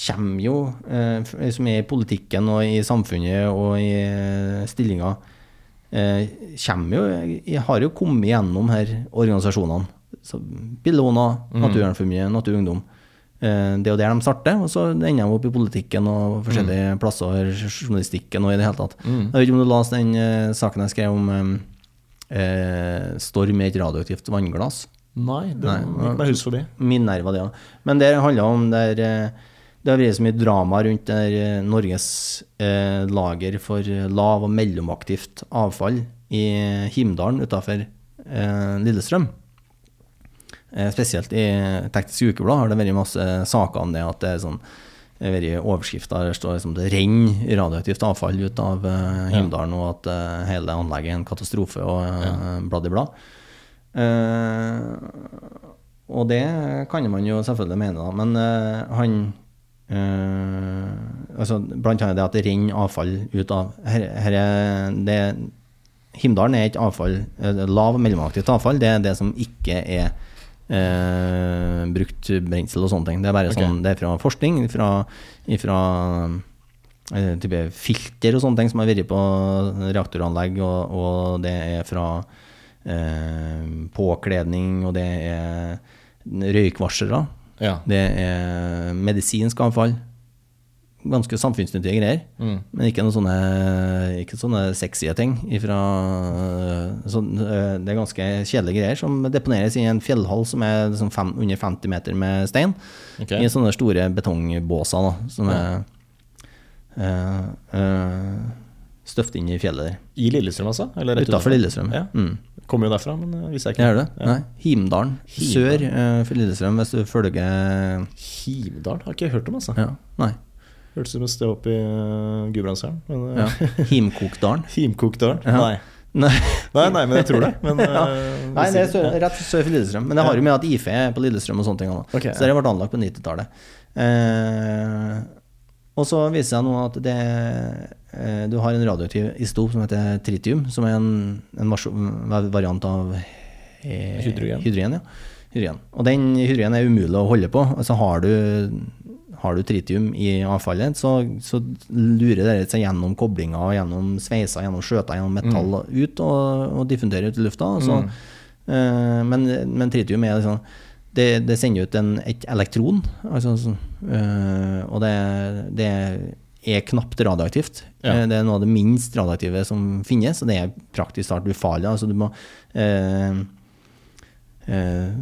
kommer jo, eh, som er i politikken og i samfunnet og i eh, stillinger, eh, jo har jo kommet gjennom her organisasjonene. Så Bellona, Naturvernforbundet, Natur og Ungdom. Eh, det er jo der de starter, og så ender de opp i politikken og forskjellige plasser, journalistikken og i det hele tatt. Jeg vet ikke om du leste den eh, saken jeg skrev om eh, eh, storm i et radioaktivt vannglass? Nei, det gikk meg hus forbi. Min nerve, det, ja. Men det handla om der eh, Det har vært så mye drama rundt der eh, Norges eh, lager for eh, lav- og mellomaktivt avfall i Himdalen utafor eh, Lillestrøm. Eh, spesielt i Teknisk Ukeblad har det vært masse saker om det. At det er sånn vært overskrifter der står liksom det renner radioaktivt avfall ut av eh, Himdalen, og at eh, hele anlegget er en katastrofe og uh, blad i blad. Eh, og det kan man jo selvfølgelig mene, da. Men eh, han eh, altså Blant annet det at det renner avfall ut av her, her er det, Himdalen er ikke avfall Lav- og mellomaktivt avfall. Det er det som ikke er eh, brukt brensel og sånne ting. Det er bare okay. sånn, det er fra forskning, fra, fra eh, type filter og sånne ting som har vært på reaktoranlegg, og, og det er fra påkledning, og det er røykvarslere. Ja. Det er medisinsk avfall. Ganske samfunnsnyttige greier. Mm. Men ikke noen sånne, ikke sånne sexy ting. Ifra, så, eh, det er ganske kjedelige greier som deponeres i en fjellhall som er liksom fem, under 50 meter med stein. Okay. I sånne store betongbåser da, som er øh, øh, støpt inn i fjellet der. I Lillestrøm, altså? Utafor? Lillestrøm. Ja. Mm. Kommer jo derfra, men eh, visste jeg ikke. er det? Ja. Nei. Himdalen. Sør uh, Lillestrøm, hvis du følger Himdalen har ikke jeg hørt om, altså. ja. Nei. Hørtes ut som et sted oppe i uh, Gudbrandsdalen. men, Ja. Himkokdalen. Himkokdalen? Ja. Nei. Nei. nei, nei, men jeg tror det. Men, Ja. Nei, det er sør, rett sør for Lillestrøm. Men det har jo med at IFE er på Lillestrøm og sånne ting. Okay, Ok, så det ble anlagt på 90-tallet. Eh, og så viser det seg nå at det, eh, du har en radioaktiv isotop som heter tritium, som er en, en variant av eh, Hydrogen. hydrogen, ja. hydrogen. Og den hydrogen er umulig å holde på. Altså har du, har du tritium i avfallet, så, så lurer det seg gjennom koblinger, gjennom sveiser, gjennom skjøter, gjennom metall mm. ut og, og diffunderer ut i lufta. Så, mm. Eh, men, men tritium er liksom det, det sender ut en, et elektron, altså, så, eh, og det, det er knapt radioaktivt. Ja. Eh, det er noe av det minst radioaktive som finnes, og det er praktisk talt ufarlig. Altså, du må øh, øh,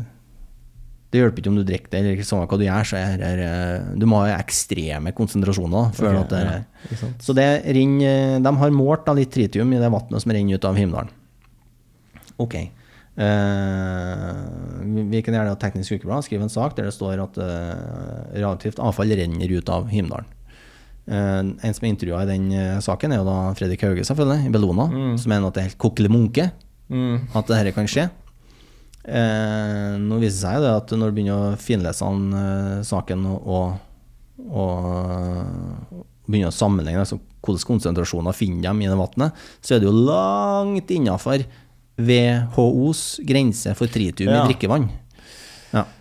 Det hjelper ikke om du drikker det, eller samme hva du gjør, så er det Du må ha ekstreme konsentrasjoner før Ok, at det ja, så det renner, de har målt da litt tritium i det vannet som renner ut av Himdalen. Ok. Eh, vi- kan gjerne det Teknisk Ukeblad, skrive en sak der det står at eh, radioaktivt avfall renner ut av Himdalen. Eh, en som er intervjua i den eh, saken, er jo da Fredrik Hauge, selvfølgelig, i Bellona, som mener at det er helt kokkelimunke Mm. at dette kan skje. Eh, nå viser det seg jo det at når du begynner å finlese an, eh, saken og, og, begynner å sammenligne altså, hvilke konsentrasjoner finner de i det vannet, så er det jo langt innafor WHOs grense for tritium Ja. i drikkevann.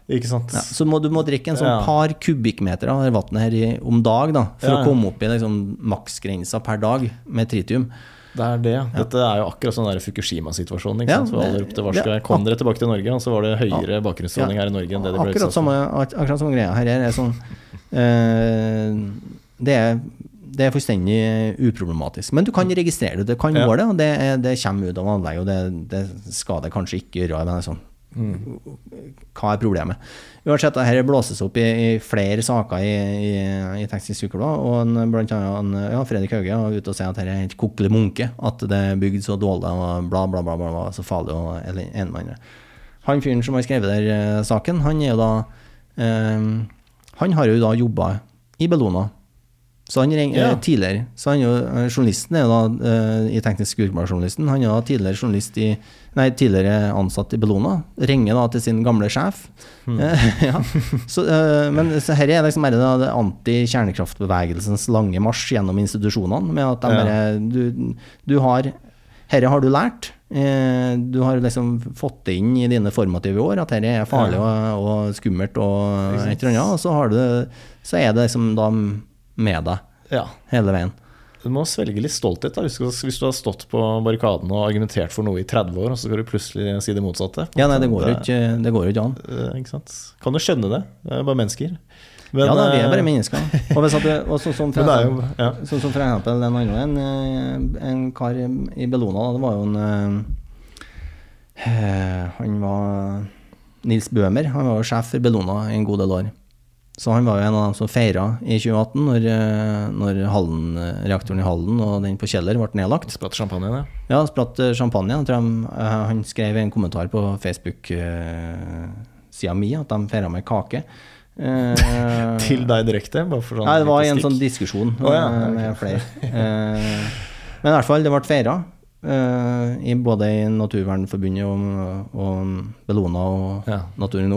Ikke sant? Ja, så må, du må drikke en sånn Ja. par kubikkmeter av vannet her i, om dag da, for Ja, ja. å komme opp i liksom, maksgrensa per dag med tritium. Det er det. Dette er jo akkurat sånn Fukushima-situasjonen. For alle det- ropte varsku. Kom dere tilbake til Norge? Og så var det høyere bakgrunnsstråling her i Norge enn det de ble Akkurat utsatt for. akkurat samme greia. Her er sånn eh, det, er, det er fullstendig uproblematisk. Men du kan registrere det. Det kan Ja. det, og det, er, det kommer ut av anlegget, og det, det skal det kanskje ikke gjøre. Men det er sånn, Mm. hva er problemet? Uansett, dette blåses opp i, i flere saker i, i, i Teknisk Ukeblad, og en, blant annet ja, Fredrik Hauge er ute og sier at dette er helt kokkelig munke, at det er bygd så dårlig og bla, bla, bla, bla, så farlig og eller en med andre. Han fyren som har skrevet der eh, saken, han er jo da eh, Han har jo da jobba i Bellona. Så han ring, Ja. eh, tidligere Så han jo, eh, Journalisten er jo da eh, i Teknisk Ukeblad-journalisten. Han er da tidligere journalist i Nei, tidligere ansatt i Bellona. Ringer da til sin gamle sjef. Eh, ja. så, eh, men så her er liksom bare da det anti-kjernekraftbevegelsens lange marsj gjennom institusjonene. Med at de bare du, du har Herre har du lært. Eh, du har liksom fått det inn i dine formative år at dette er farlig Ja. og, og skummelt og et eller annet. Og så, har du, så er det liksom da med deg Ja. hele veien. Du må svelge litt stolthet. da Hvis du, har stått på barrikaden og argumentert for noe i 30 år, og så skal du plutselig si det motsatte. Ja, nei, det går jo ikke, det går jo ikke an. Eh, Ikke? Kan du skjønne det? Det er bare mennesker. Men, ja, da, vi er bare eh, mennesker. Og, at sånn som for ja. Som for eksempel en annen en, eh, en kar i Bellona, det var jo en Han var Nils Bøhmer. Han var jo sjef for Bellona i en god del år. Så han var jo en av dem som feira i 2018, når, eh, når Hallen, reaktoren i Halden og den på Kjeller ble nedlagt. Spratt champagne, ja. Ja, spratt eh, champagne. Jeg tror de, eh, han skrev en kommentar på Facebook-sida mi at de feira med kake. Til deg direkte? Sånn Nei, det var i en sånn diskusjon oh, ja, med flere. Men i hvert fall, det ble feira. i både i Naturvernforbundet og, og Bellona og Ja. Naturen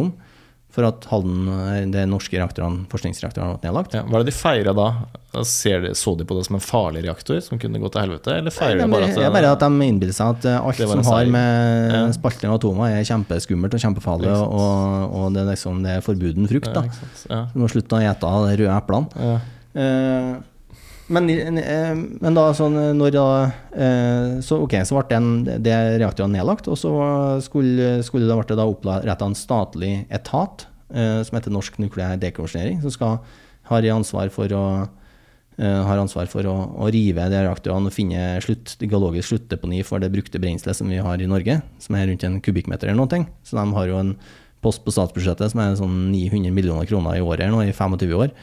For at Halden, eh, de norske reaktorene, forskningsreaktorene, ble nedlagt. Ja, hva er det de feira da? Ser de, så de på det som en farlig reaktor som kunne gå til helvete, eller feirer de bare det at er bare at de innbiller seg at eh, alt som har med Ja. spalting av atomer, er kjempeskummelt og kjempefarlig, og, og det, er liksom, det er forbuden frukt. da. Ja. Ja. Du må slutte å ete de røde eplene. Ja. Eh, men, eh, men da sånn når da eh, Så ok, så ble den, det reaktorene nedlagt, og så skulle, skulle det ble da oppretta en statlig etat eh, som heter Norsk nukleær dekommisjonering, som skal, har ansvar for å eh, har ansvar for å, å rive de reaktorene og finne slutt, geologisk sluttdeponi for det brukte brenselet som vi har i Norge, som er rundt en kubikkmeter eller noe. Så de har jo en post på statsbudsjettet som er sånn 900 millioner kroner i året nå i 25 år.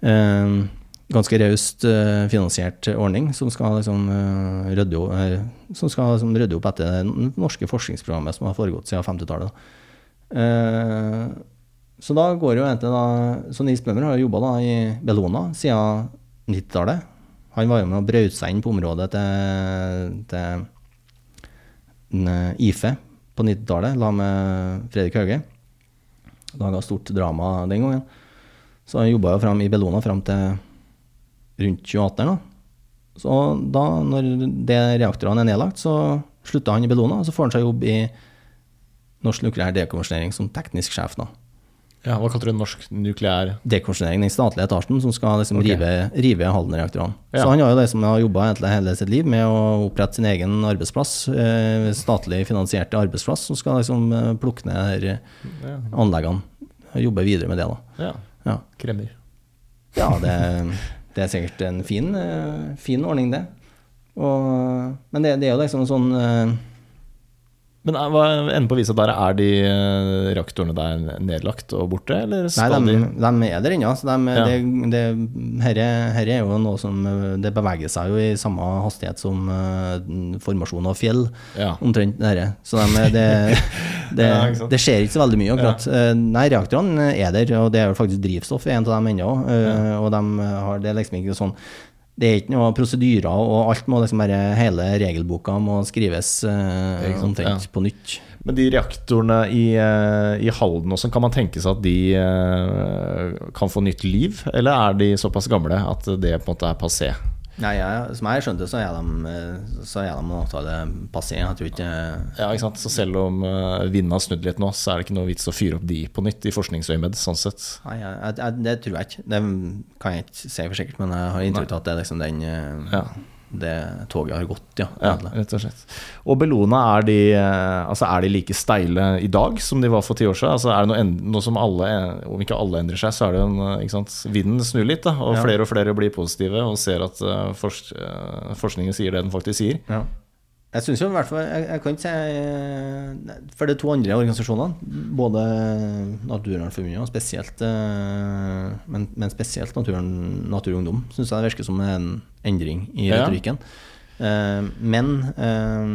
Eh, ganske raust eh, finansiert ordning som skal liksom eh, rydde, o- eh, som skal liksom rydde opp etter det norske forskningsprogrammet som har foregått siden 50-tallet. da. Eh, så da går jo egentlig da Så Nils Bøhmer har jo jobba i Bellona siden 90-tallet. Han var jo med og brøt seg inn på området til, til eh, IFE på 90-tallet, la med Fredrik Hauge. Laga stort drama den gangen. Så han jobba jo fram i Bellona fram til rundt 2018. da. Så da, når det reaktorene er nedlagt, så slutta han i Bellona, og så får han seg jobb i Norsk nukleær dekommisjonering som teknisk sjef. da. ja, Hva kalte du norsk nukleær Dekommisjonering, den statlige etasjen som skal liksom okay. rive, rive Halden-reaktorene. Ja. Så han har jo liksom jobba hele sitt liv med å opprette sin egen arbeidsplass, eh, statlig finansierte arbeidsplass, som skal liksom eh, plukke ned her Ja, anleggene. Jobbe videre med det, da. ja. Ja. kremmer. Ja, det, det er sikkert en fin, eh, fin ordning, det. Og, men det, det er jo liksom sånn eh, Men er- hva enden på visa der, er de eh, reaktorene der nedlagt og borte, eller Nei, skal de, de de er der ennå. Ja. de, Ja. det, her, herre, herre er jo noe som eh, Det beveger seg jo i samme hastighet som uh, formasjon av fjell. Ja. Omtrent dette. Så de, det, det, det skjer ikke så veldig mye, akkurat. Eh, Nei, reaktorene er der, og det er jo faktisk drivstoff i en av dem ennå. eh, Og de har, det er liksom ikke sånn det er ikke noe prosedyrer, og alt må liksom bare Hele regelboka må skrives eh, omtrent ja. på nytt. Men de reaktorene i, eh, i Halden også, kan man tenke seg at de eh, kan få nytt liv? Eller er de såpass gamle at det på en måte er passé? Nei, jeg, Som jeg skjønte, så er de, eh, så er de en avtale passé. Jeg tror ikke Ja, ikke sant? Så selv om uh, vinden har snudd litt nå, så er det ikke noe vits å fyre opp de på nytt i forskningsøyemed. Sånn sett. Nei, jeg, jeg, det tror jeg ikke. Det kan jeg ikke si for sikkert, men jeg har inntrykk av at det er liksom den eh, Ja. Det toget har gått, ja. Ja, rett og slett. Og Bellona, er de, eh, altså er de like steile i dag som de var for ti år siden? Altså er det noe, noe som alle, om ikke alle endrer seg, så er det en, eh, ikke sant? Vinden snur litt, da, og Ja. flere og flere blir positive og ser at eh, forsk, eh, forskningen sier det den faktisk sier. Jeg synes jo i hvert fall Jeg, jeg kan ikke si eh, For er to andre organisasjonene, både Naturvernforbundet og spesielt eh, men, men spesielt Naturen, Naturungdom, syns jeg det virker som en endring i retorikken. Ja. men eh,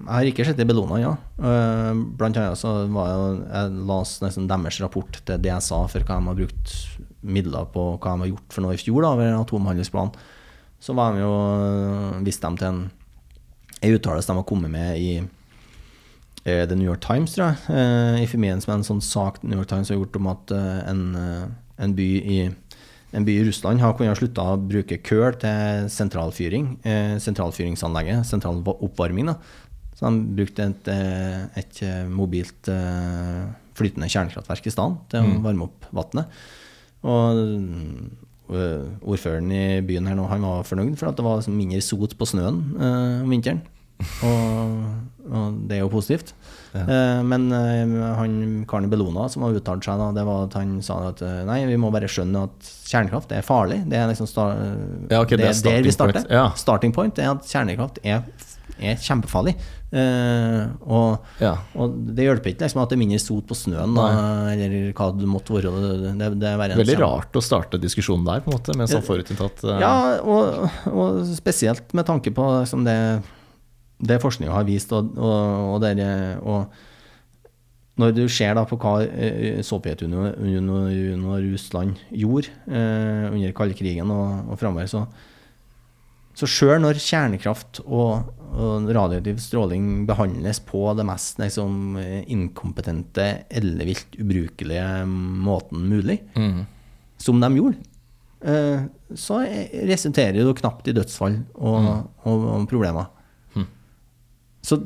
jeg har ikke sett det i Bellona, ja. Blant annet så var jeg, Jeg leste nesten deres rapport til DSA for hva de har brukt midler på, hva de har gjort for noe i fjor da, ved atomhandlingsplanen. Så var de jo viste de til en, en uttalelse de har kommet med i eh, The New York Times, tror jeg. eh, I forbindelse med en sånn sak New York Times har gjort om at eh, en, eh, en, by i, en by i Russland har kunnet slutta å bruke køl til sentralfyring. Eh, sentralfyringsanlegget, sentral oppvarming. da. Så de brukte et, eh, et eh, mobilt eh, flytende kjernekraftverk i stedet til å varme opp vannet. Og ordføreren i byen her nå, han var fornøyd for at det var liksom mindre sot på snøen øh, om vinteren. Og, og det er jo positivt. Eh, men øh, han karen i Bellona som har uttalt seg, da, det var at han sa at nei, vi må bare skjønne at kjernekraft er farlig. Det er liksom sta Ja, okay, det er der vi starter. point, ja. Starting point er at kjernekraft er, er kjempefarlig. Uh, og Ja. og det hjelper ikke liksom, at det er mindre sot på snøen, da, eller hva det måtte være. Det, det, er Veldig rart å starte diskusjonen der, på en måte, med sånn forutinntatt uh... Ja, og, og spesielt med tanke på liksom, det, det forskninga har vist, og, og, og når du ser da på hva eh, Sovjetunionen og Russland gjorde uh, under kaldkrigen og, og framover, så så sjøl når kjernekraft og, og radioaktiv stråling behandles på det mest liksom, inkompetente, ellevilt ubrukelige måten mulig, mm. som de gjorde, eh, så resulterer det knapt i dødsfall og, og, og problemer. Mm. Så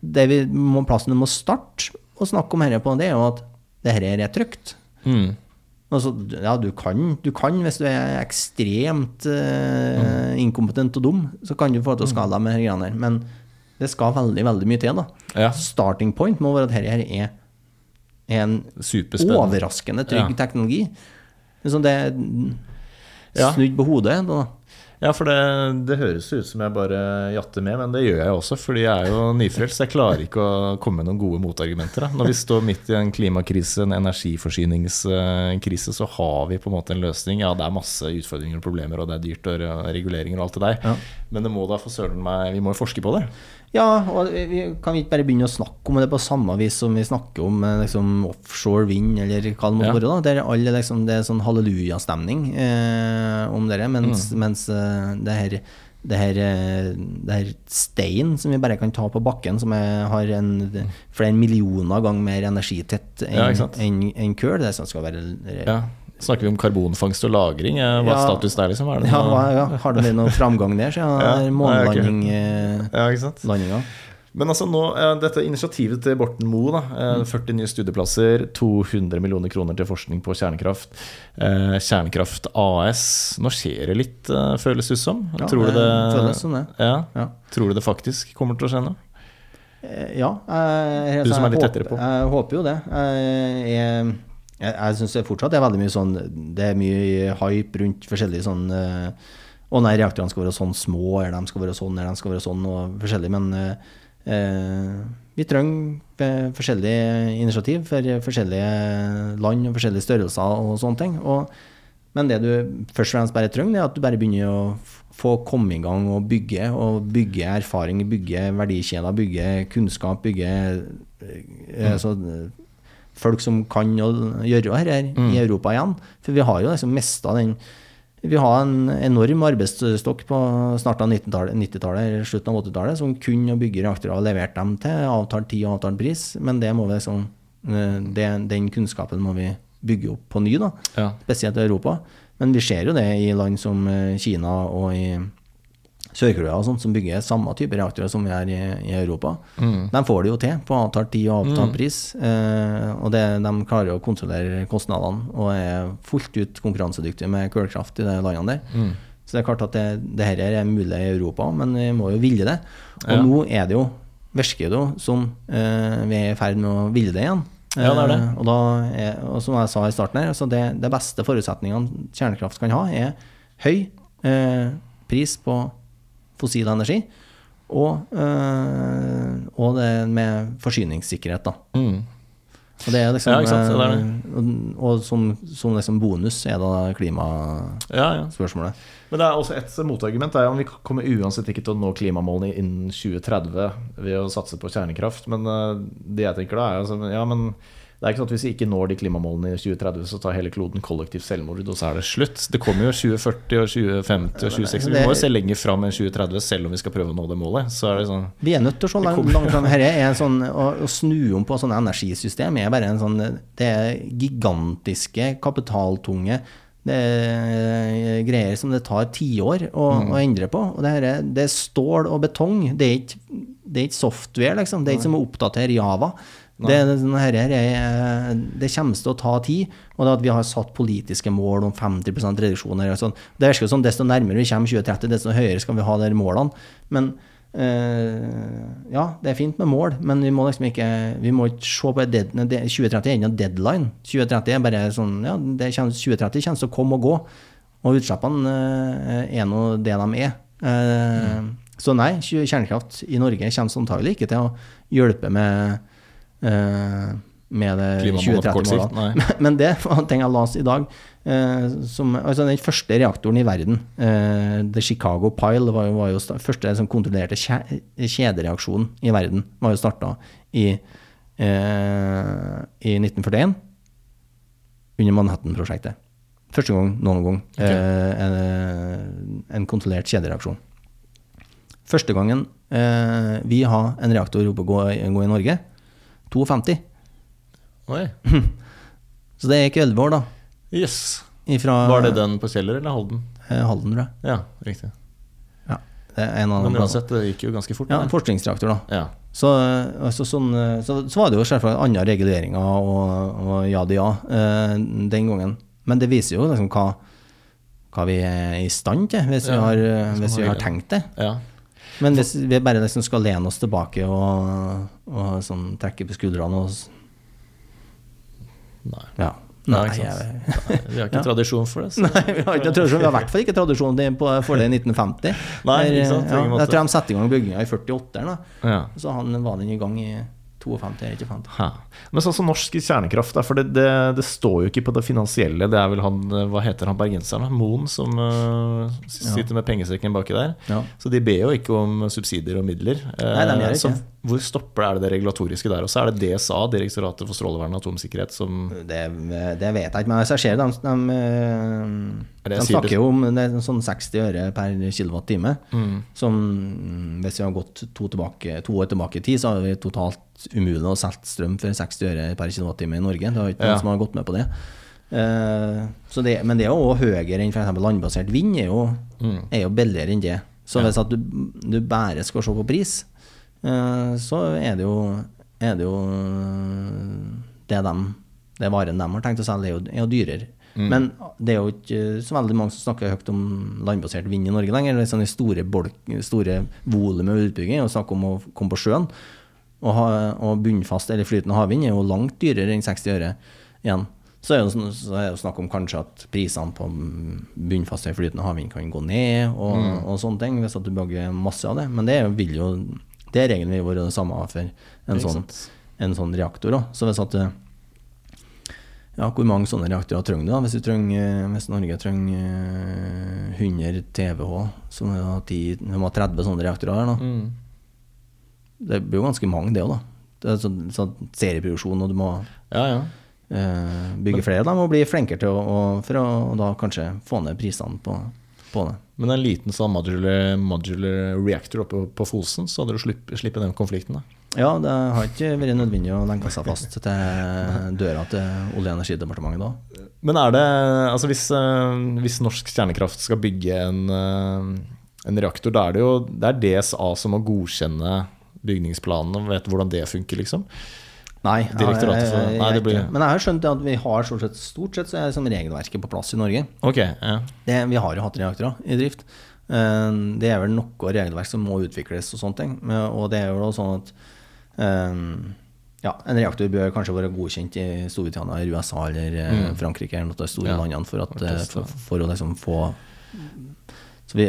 det vi må, plassen du må starte å snakke om dette på, det er jo at dette er trygt. Mm. Altså, ja, du kan, du kan, hvis du er ekstremt eh, inkompetent og dum, så kan du få til å skade deg med disse greiene her. Men det skal veldig, veldig mye til, da. Ja. Starting point må være at dette her er, en overraskende trygg Ja. teknologi. Liksom det snudd på hodet. Da. Ja, for det, det høres ut som jeg bare jatter med, men det gjør jeg også, fordi jeg er jo nyfrelst. Jeg klarer ikke å komme med noen gode motargumenter. Da. Når vi står midt i en klimakrise, en energiforsyningskrise, så har vi på en måte en løsning. Ja, det er masse utfordringer og problemer, og det er dyrt og reguleringer og alt det der. Ja. Men det må da for søren meg Vi må jo forske på det. Ja, og vi kan vi ikke bare begynne å snakke om det på samme vis som vi snakker om eh, liksom, offshore vind, eller hva det må Ja. være? da, Der alle liksom, det er sånn hallelujastemning eh, om dere, mens, mens eh, det her det her, eh, det her stein som vi bare kan ta på bakken, som er, har en, flere millioner ganger mer energitett enn ja, en, en kull. Det er sånn skal være Ja. Snakker vi om karbonfangst og -lagring? Eh, Hva er Ja. status der, liksom? Er det ja, noe- hva- ja, Har det blitt noen framgang der siden Ja, ja, nei, jeg har ikke månelanding? Eh, ja, landinga? Men altså nå, eh, dette initiativet til Borten Moe, da, eh, 40 nye studieplasser, 200 millioner kroner til forskning på kjernkraft, eh, Kjernekraft AS Nå skjer det litt, eh, føles det ut som. Ja, Tror du det det føles som det. Ja. Ja. Tror du det faktisk kommer til å skje? Eh, Ja. Jeg, Du som er litt jeg tettere på. Jeg håper jo det. Jeg, jeg, jeg, jeg syns det fortsatt er veldig mye sånn Det er mye hype rundt forskjellige sånn eh, Å nei, reaktorene skal være sånn små, eller de skal være sånn, eller de skal være sånn, og forskjellig. Men eh, eh, vi trenger eh, forskjellige initiativ for forskjellige land og forskjellige størrelser og sånne ting. Og, men det du først og fremst bare trenger, det er at du bare begynner å få komme i gang og bygge, og bygge erfaring, bygge verdikjeder, bygge kunnskap, bygge eh, altså, folk som kan gjøre gjøre her, her i Europa igjen. For vi har jo liksom mista den Vi har en enorm arbeidsstokk på snart av 90-tallet, 90-tallet, eller slutten av 80-tallet, som kunne bygge reaktorer og levert dem til avtalt tid og avtalt pris, men det må vi liksom eh, det, Den kunnskapen må vi bygge opp på ny, da, Ja. spesielt i Europa. Men vi ser jo det i land som eh, Kina og i Sør-Korea og sånt, som bygger samme type reaktorer som vi er i, i Europa. Mm. De får det jo til på avtalt tid og avtalt pris. Eh, og det, de klarer å kontrollere kostnadene og er fullt ut konkurransedyktige med kullkraft i de landene der. Mm. Så det er klart at det, det her er mulig i Europa, men vi må jo ville det. Og Ja. nå er det jo, virker det jo som eh, vi er i ferd med å ville det igjen. Ja, det er det. Eh, og, da er, og som jeg sa i starten her, altså det, det beste forutsetningene kjernekraft kan ha, er høy eh, pris på fossil energi. Og, øh, og det med forsyningssikkerhet, da. Mm. Og det er liksom, Ja, ikke sant, det er det. eh, og, og som, som liksom bonus er da klimaspørsmålet. Ja, ja. Men det er også et motargument. Det er om Vi kommer uansett ikke til å nå klimamålene innen 2030 ved å satse på kjernekraft. Men eh, det jeg tenker da er altså, ja, men det er ikke sånn at Hvis vi ikke når de klimamålene i 2030, så tar hele kloden kollektivt selvmord, og så er det slutt. Det kommer jo 2040 og 2050 og 2060. Vi må jo se lenger fram enn 2030 selv om vi skal prøve å nå det målet. Så er det sånn Vi er nødt til å se langt, langt fram. Her er en sånn, å, å snu om på sånne energisystem er bare en sånn Det er gigantiske, kapitaltunge det er greier som det tar tiår å, å endre på. Og det, her er, det er stål og betong. Det er ikke, det er ikke software, liksom. Det er ikke som å oppdatere Java. Det, her er, det kommer til å ta tid. Og det at vi har satt politiske mål om 50% reduksjoner og sånn. Det virker som desto nærmere vi kommer 2030, desto høyere skal vi ha de målene. Men eh, ja, det er fint med mål, men vi må liksom ikke Vi må ikke se på dead, det, 2030 er ikke noen deadline. 2030 er bare sånn Ja, det kommer, 2030 kommer til å komme og gå. Og utslippene eh, er nå det de er. Eh, Så nei, kjernekraft i Norge kommer antagelig ikke til å hjelpe med med det Klimamålet på kort sikt, 2030-målene. nei. Men det var ting jeg leste i dag. Eh, som, altså den første reaktoren i verden, eh, The Chicago Pile, var jo, var jo første som kontrollerte kje, kjedereaksjonen i verden, var jo starta i, eh, i 1941 under Manhattan-prosjektet. Første gang noen gang eh, en, en kontrollert kjedereaksjon. Første gangen eh, vi har en reaktor oppe å gå, gå i Norge, 52. Oi. Så det gikk 11 år, da. Yes. Ifra Var det den på Kjeller eller Halden? eh, Halden, tror jeg. Ja, riktig. Ja, det er en av Men uansett, det gikk jo ganske fort. Ja, en forskningsreaktor, da. Ja. Så, altså, sånn, eh, så, så var det jo selvfølgelig andre reguleringer og, og ja det ja eh, den gangen. Men det viser jo liksom hva, hva vi er i stand til, hvis vi har, eh, hvis vi har tenkt det. ja. Men hvis vi bare liksom skal lene oss tilbake og, og sånn trekke på skuldrene og Nei. Ja. Nei, Nei. Nei, vi har ikke Ja. tradisjon for det. Så. Nei, vi har ikke tradisjon. Vi har i hvert fall ikke tradisjon for det i 1950. Nei, Der, ikke sant, ja, jeg tror de satte i gang bygginga i 48. Da. Ja. Så han var den i gang i 52 er ikke fant. Ha. Men sånn som norsk kjernekraft, for det, det, det står jo ikke på det finansielle. Det er vel han, eh, hva heter han bergenseren. Moen, som uh, sitter med pengesekken baki der. Ja. Så de ber jo ikke om subsidier og midler. Eh, Nei, de gjør ikke. Så hvor stopper er det det regulatoriske der? Og så er det DSA, Direktoratet for strålevern og atomsikkerhet, som Det, det vet jeg ikke, men altså, jeg ser de, de, de, det de snakker jo om det er sånn 60 øre per kilowattime. mm, Som hvis vi har gått to, tilbake, to år tilbake i tid, så har vi totalt umulig å selge strøm for 60 øre per kWt i Norge. Det har ikke noen Ja. som har gått med på det. Uh, så det men det er jo høyere enn f.eks. landbasert vind, er jo, mm. er jo billigere enn det. Så hvis at du, du bare skal se på pris, uh, så er det jo, er det, jo det, dem, det varen de har tenkt å selge, er jo, er jo dyrere. Mm. Men det er jo ikke så veldig mange som snakker høyt om landbasert vind i Norge lenger. Det er sånne store, bolk, store volumet utbygging, og snakk om å komme på sjøen. Og, ha, og bunnfast eller flytende havvind er jo langt dyrere enn 60 øre igjen. Så er det jo sånn- så er det jo snakk om kanskje at prisene på bunnfast eller flytende havvind kan gå ned, og, Mm. og sånne ting, hvis at du bygger masse av det. Men det er vil jo Det regelen vil være det samme for en sånn, en sånn reaktor. Også. Så hvis at ja, hvor mange sånne reaktorer trenger du? da? Hvis, du trenger, hvis Norge trenger eh, 100 TWh, så må vi ha 10, vi må ha 30 sånne reaktorer da. Mm. Det blir jo ganske mange, det òg, da. Det er sånn, sånn serieproduksjon, og du må Ja, ja. Uh, bygge flere. De må bli flinkere til å, å, for å og da kanskje få ned prisene på, på det. Men en liten sånn modular, modular reactor oppe på Fosen, så hadde du slupp- sluppet den konflikten, da. Ja, det har ikke vært nødvendig å lenke seg fast til døra til Olje- og energidepartementet da. Men er det Altså hvis, eh, hvis norsk kjernekraft skal bygge en, eh, en reaktor, da er det jo det er DSA som må godkjenne bygningsplanen og vet hvordan det funker, liksom? Nei, for- nei, det jeg- blir- Men jeg har skjønt at vi har stort sett, stort sett så er liksom regelverket på plass i Norge. Ok, ja. Det, vi har jo hatt reaktorer i drift. Eh, Det er vel noe regelverk som må utvikles og sånne ting. Og det er jo sånn at eh, ja, en reaktor bør kanskje være godkjent i Storbritannia eller USA eller mm. Frankrike eller noe av de store Ja, landene for, at, eh, for, for å liksom få så vi,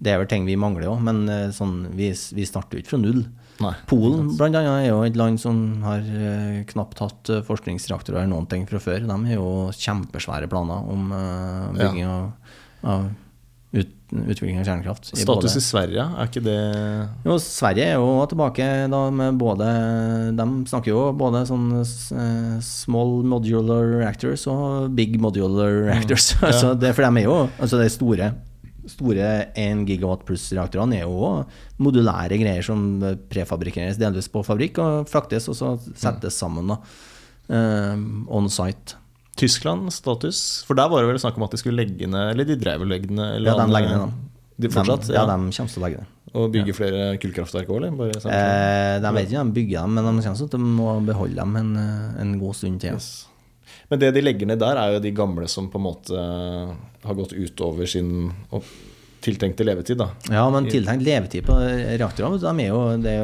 Det er vel ting vi mangler òg, men eh, sånn, vi, vi starter jo ikke fra null. Nei. Polen blant annet er jo et land som har eh, knapt hatt eh, forskningsreaktorer eller noen ting fra før. De har jo kjempesvære planer om eh, bygging av, av ut, utvikling av kjernekraft. i Status både- i Sverige, er ikke det jo, Sverige er jo tilbake da med både De snakker jo både sånn small modular reactors og big modular reactors. Mm. Ja. altså det, for de er jo altså de store Store 1 gigawatt pluss-reaktorene er jo modulære greier som prefabrikkeres delvis på fabrikk og fraktes og så settes sammen da, eh, on site. Tyskland status? For der var det vel snakk om at de skulle legge ned Eller de drev vel legge ned eller Ja, de legger ned. De fortsatt? de, ja, de kommer til å legge ned. Og bygge flere kullkraftverk òg, eller? Sånn- Eh, de vet ikke om de bygger dem, men de til å må beholde dem en, eh, en god stund til. Yes. Men det de legger ned der, er jo de gamle som på en måte har gått utover sin tiltenkte levetid, da. Ja, men tiltenkt levetid på reaktorene, vet de er jo, det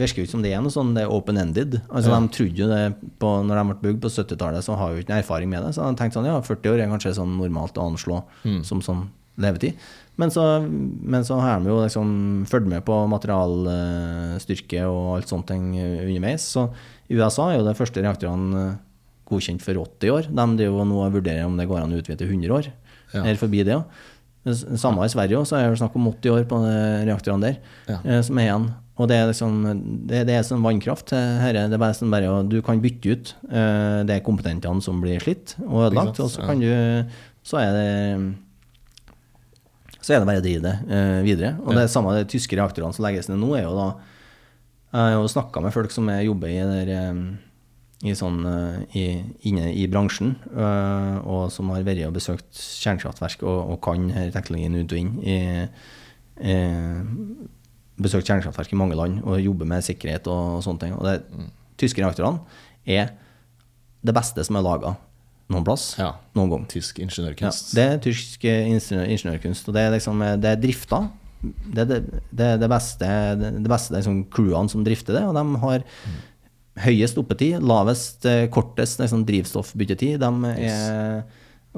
virker jo ikke som det er noe sånn, det er open-ended. Altså, Ja. De trodde jo det på, når de ble bygd på 70-tallet, så har jo ikke erfaring med det. Så de tenkte sånn, ja, 40 år er kanskje sånn normalt å anslå Mm. som sånn levetid. Men så, men så har de jo liksom fulgt med på materialstyrke og alt sånt ting underveis. Så i USA er jo de første reaktorene eh, godkjent for 80 år. De driver nå og vurderer om det går an å utvide til 100 år. Ja. Eller forbi det òg. Samme i Sverige også, så er det snakk om 80 år på de reaktorene der, Ja. eh, som er igjen. Og det er liksom Det, det er sånn vannkraft. eh, Herre, det er bare sånn bare Du kan bytte ut eh, de kompetentene som blir slitt og ødelagt, og så kan du Så er det så er det bare å drive det eh, videre. Og Ja. det samme de tyske reaktorene som legges ned nå, er jo da Jeg har jo snakka med folk som er, jobber i, der, eh, i sånn, eh, i, inne i bransjen, eh, og som har vært og besøkt kjernekraftverk og, og kan denne teknologien ut og inn. I, eh, besøkt kjernekraftverk i mange land og jobber med sikkerhet og, og sånne ting. Og de tyske reaktorene er det beste som er laga noen plass, Ja. noen gang. Tysk Ja, ingeniørkunst. det er tysk eh, ingeniør, ingeniørkunst, og det er liksom det er drifta. Det er det, det, er det beste, det, det beste liksom, crewene som drifter det, og de har høyest oppetid, lavest, eh, kortest liksom, drivstoffbyttetid. De er,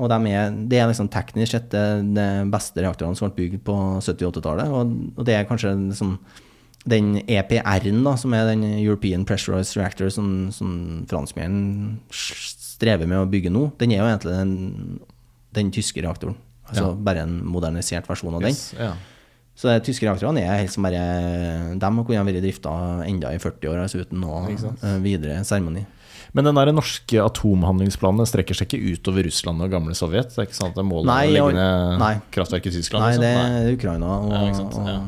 og de er, det er liksom teknisk sett det, det beste reaktorene som ble bygd på 70- 80-tallet. og, og det er kanskje liksom den EPR-en, da, som er den European Pressurized Reactor som, som franskmennene strever med å bygge nå, den er jo egentlig den, den tyske reaktoren. Altså Ja. bare en modernisert versjon av den. Yes, ja. Så de tyske reaktorene er helt som bare De kunne vært drifta enda i 40 år, altså uten noe sant? eh, videre seremoni. Men den der norske atomhandlingsplanen strekker seg ikke utover Russland og gamle Sovjet? Det er ikke at det er målet Nei, å legge ned nei. kraftverk i Tyskland? Nei, liksom? det er Ukraina og, Ja, og, Ja.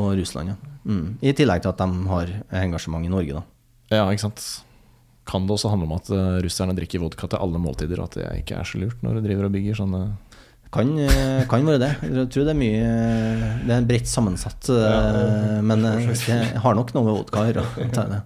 og Russland, ja. Mm. I tillegg til at de har engasjement i Norge, da. Ja, ikke sant. Kan det også handle om at eh, russerne drikker vodka til alle måltider? At det ikke er så lurt når de driver og bygger sånne Kan, eh, kan være det. Jeg tror det er mye Det er bredt sammensatt, eh, Ja, men jeg det har nok noe med vodka å gjøre. Uh.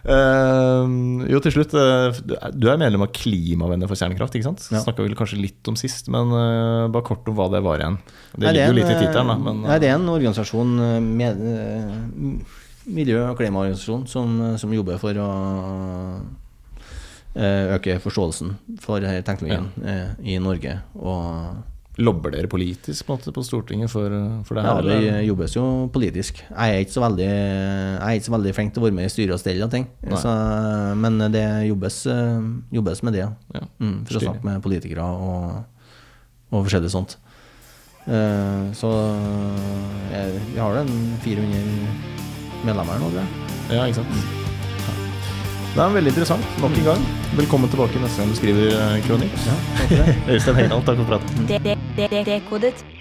Eh, jo, til slutt. eh, du er- medlem av Klimavenner for kjernekraft, ikke sant? Ja. Snakka vel kanskje litt om sist, men eh, bare kort om hva det var igjen. Det ligger jo litt i en, tittelen, da. eh, Men, nei, det er en organisasjon, eh, med, eh, miljø- og klimaorganisasjon, som, eh, som jobber for å eh, øke forståelsen for denne teknologien ja. i Norge. Og Lobber dere politisk på, på Stortinget for, for det ja, det jobbes jo politisk. Jeg er ikke så veldig, jeg er ikke så veldig flink til å være med i styre og stell og ting, så, men det jobbes, eh, jobbes med det. ja. Mm, for å snakke med politikere og, og forskjellig sånt. Eh, så jeg, vi har en 400 medlemmer nå, tror jeg. Ja, ikke sant. Det er veldig interessant. Nok en gang. Velkommen tilbake neste gang du skriver eh, kronikk. Ja, takk for det. Øystein Hegdal, takk for praten.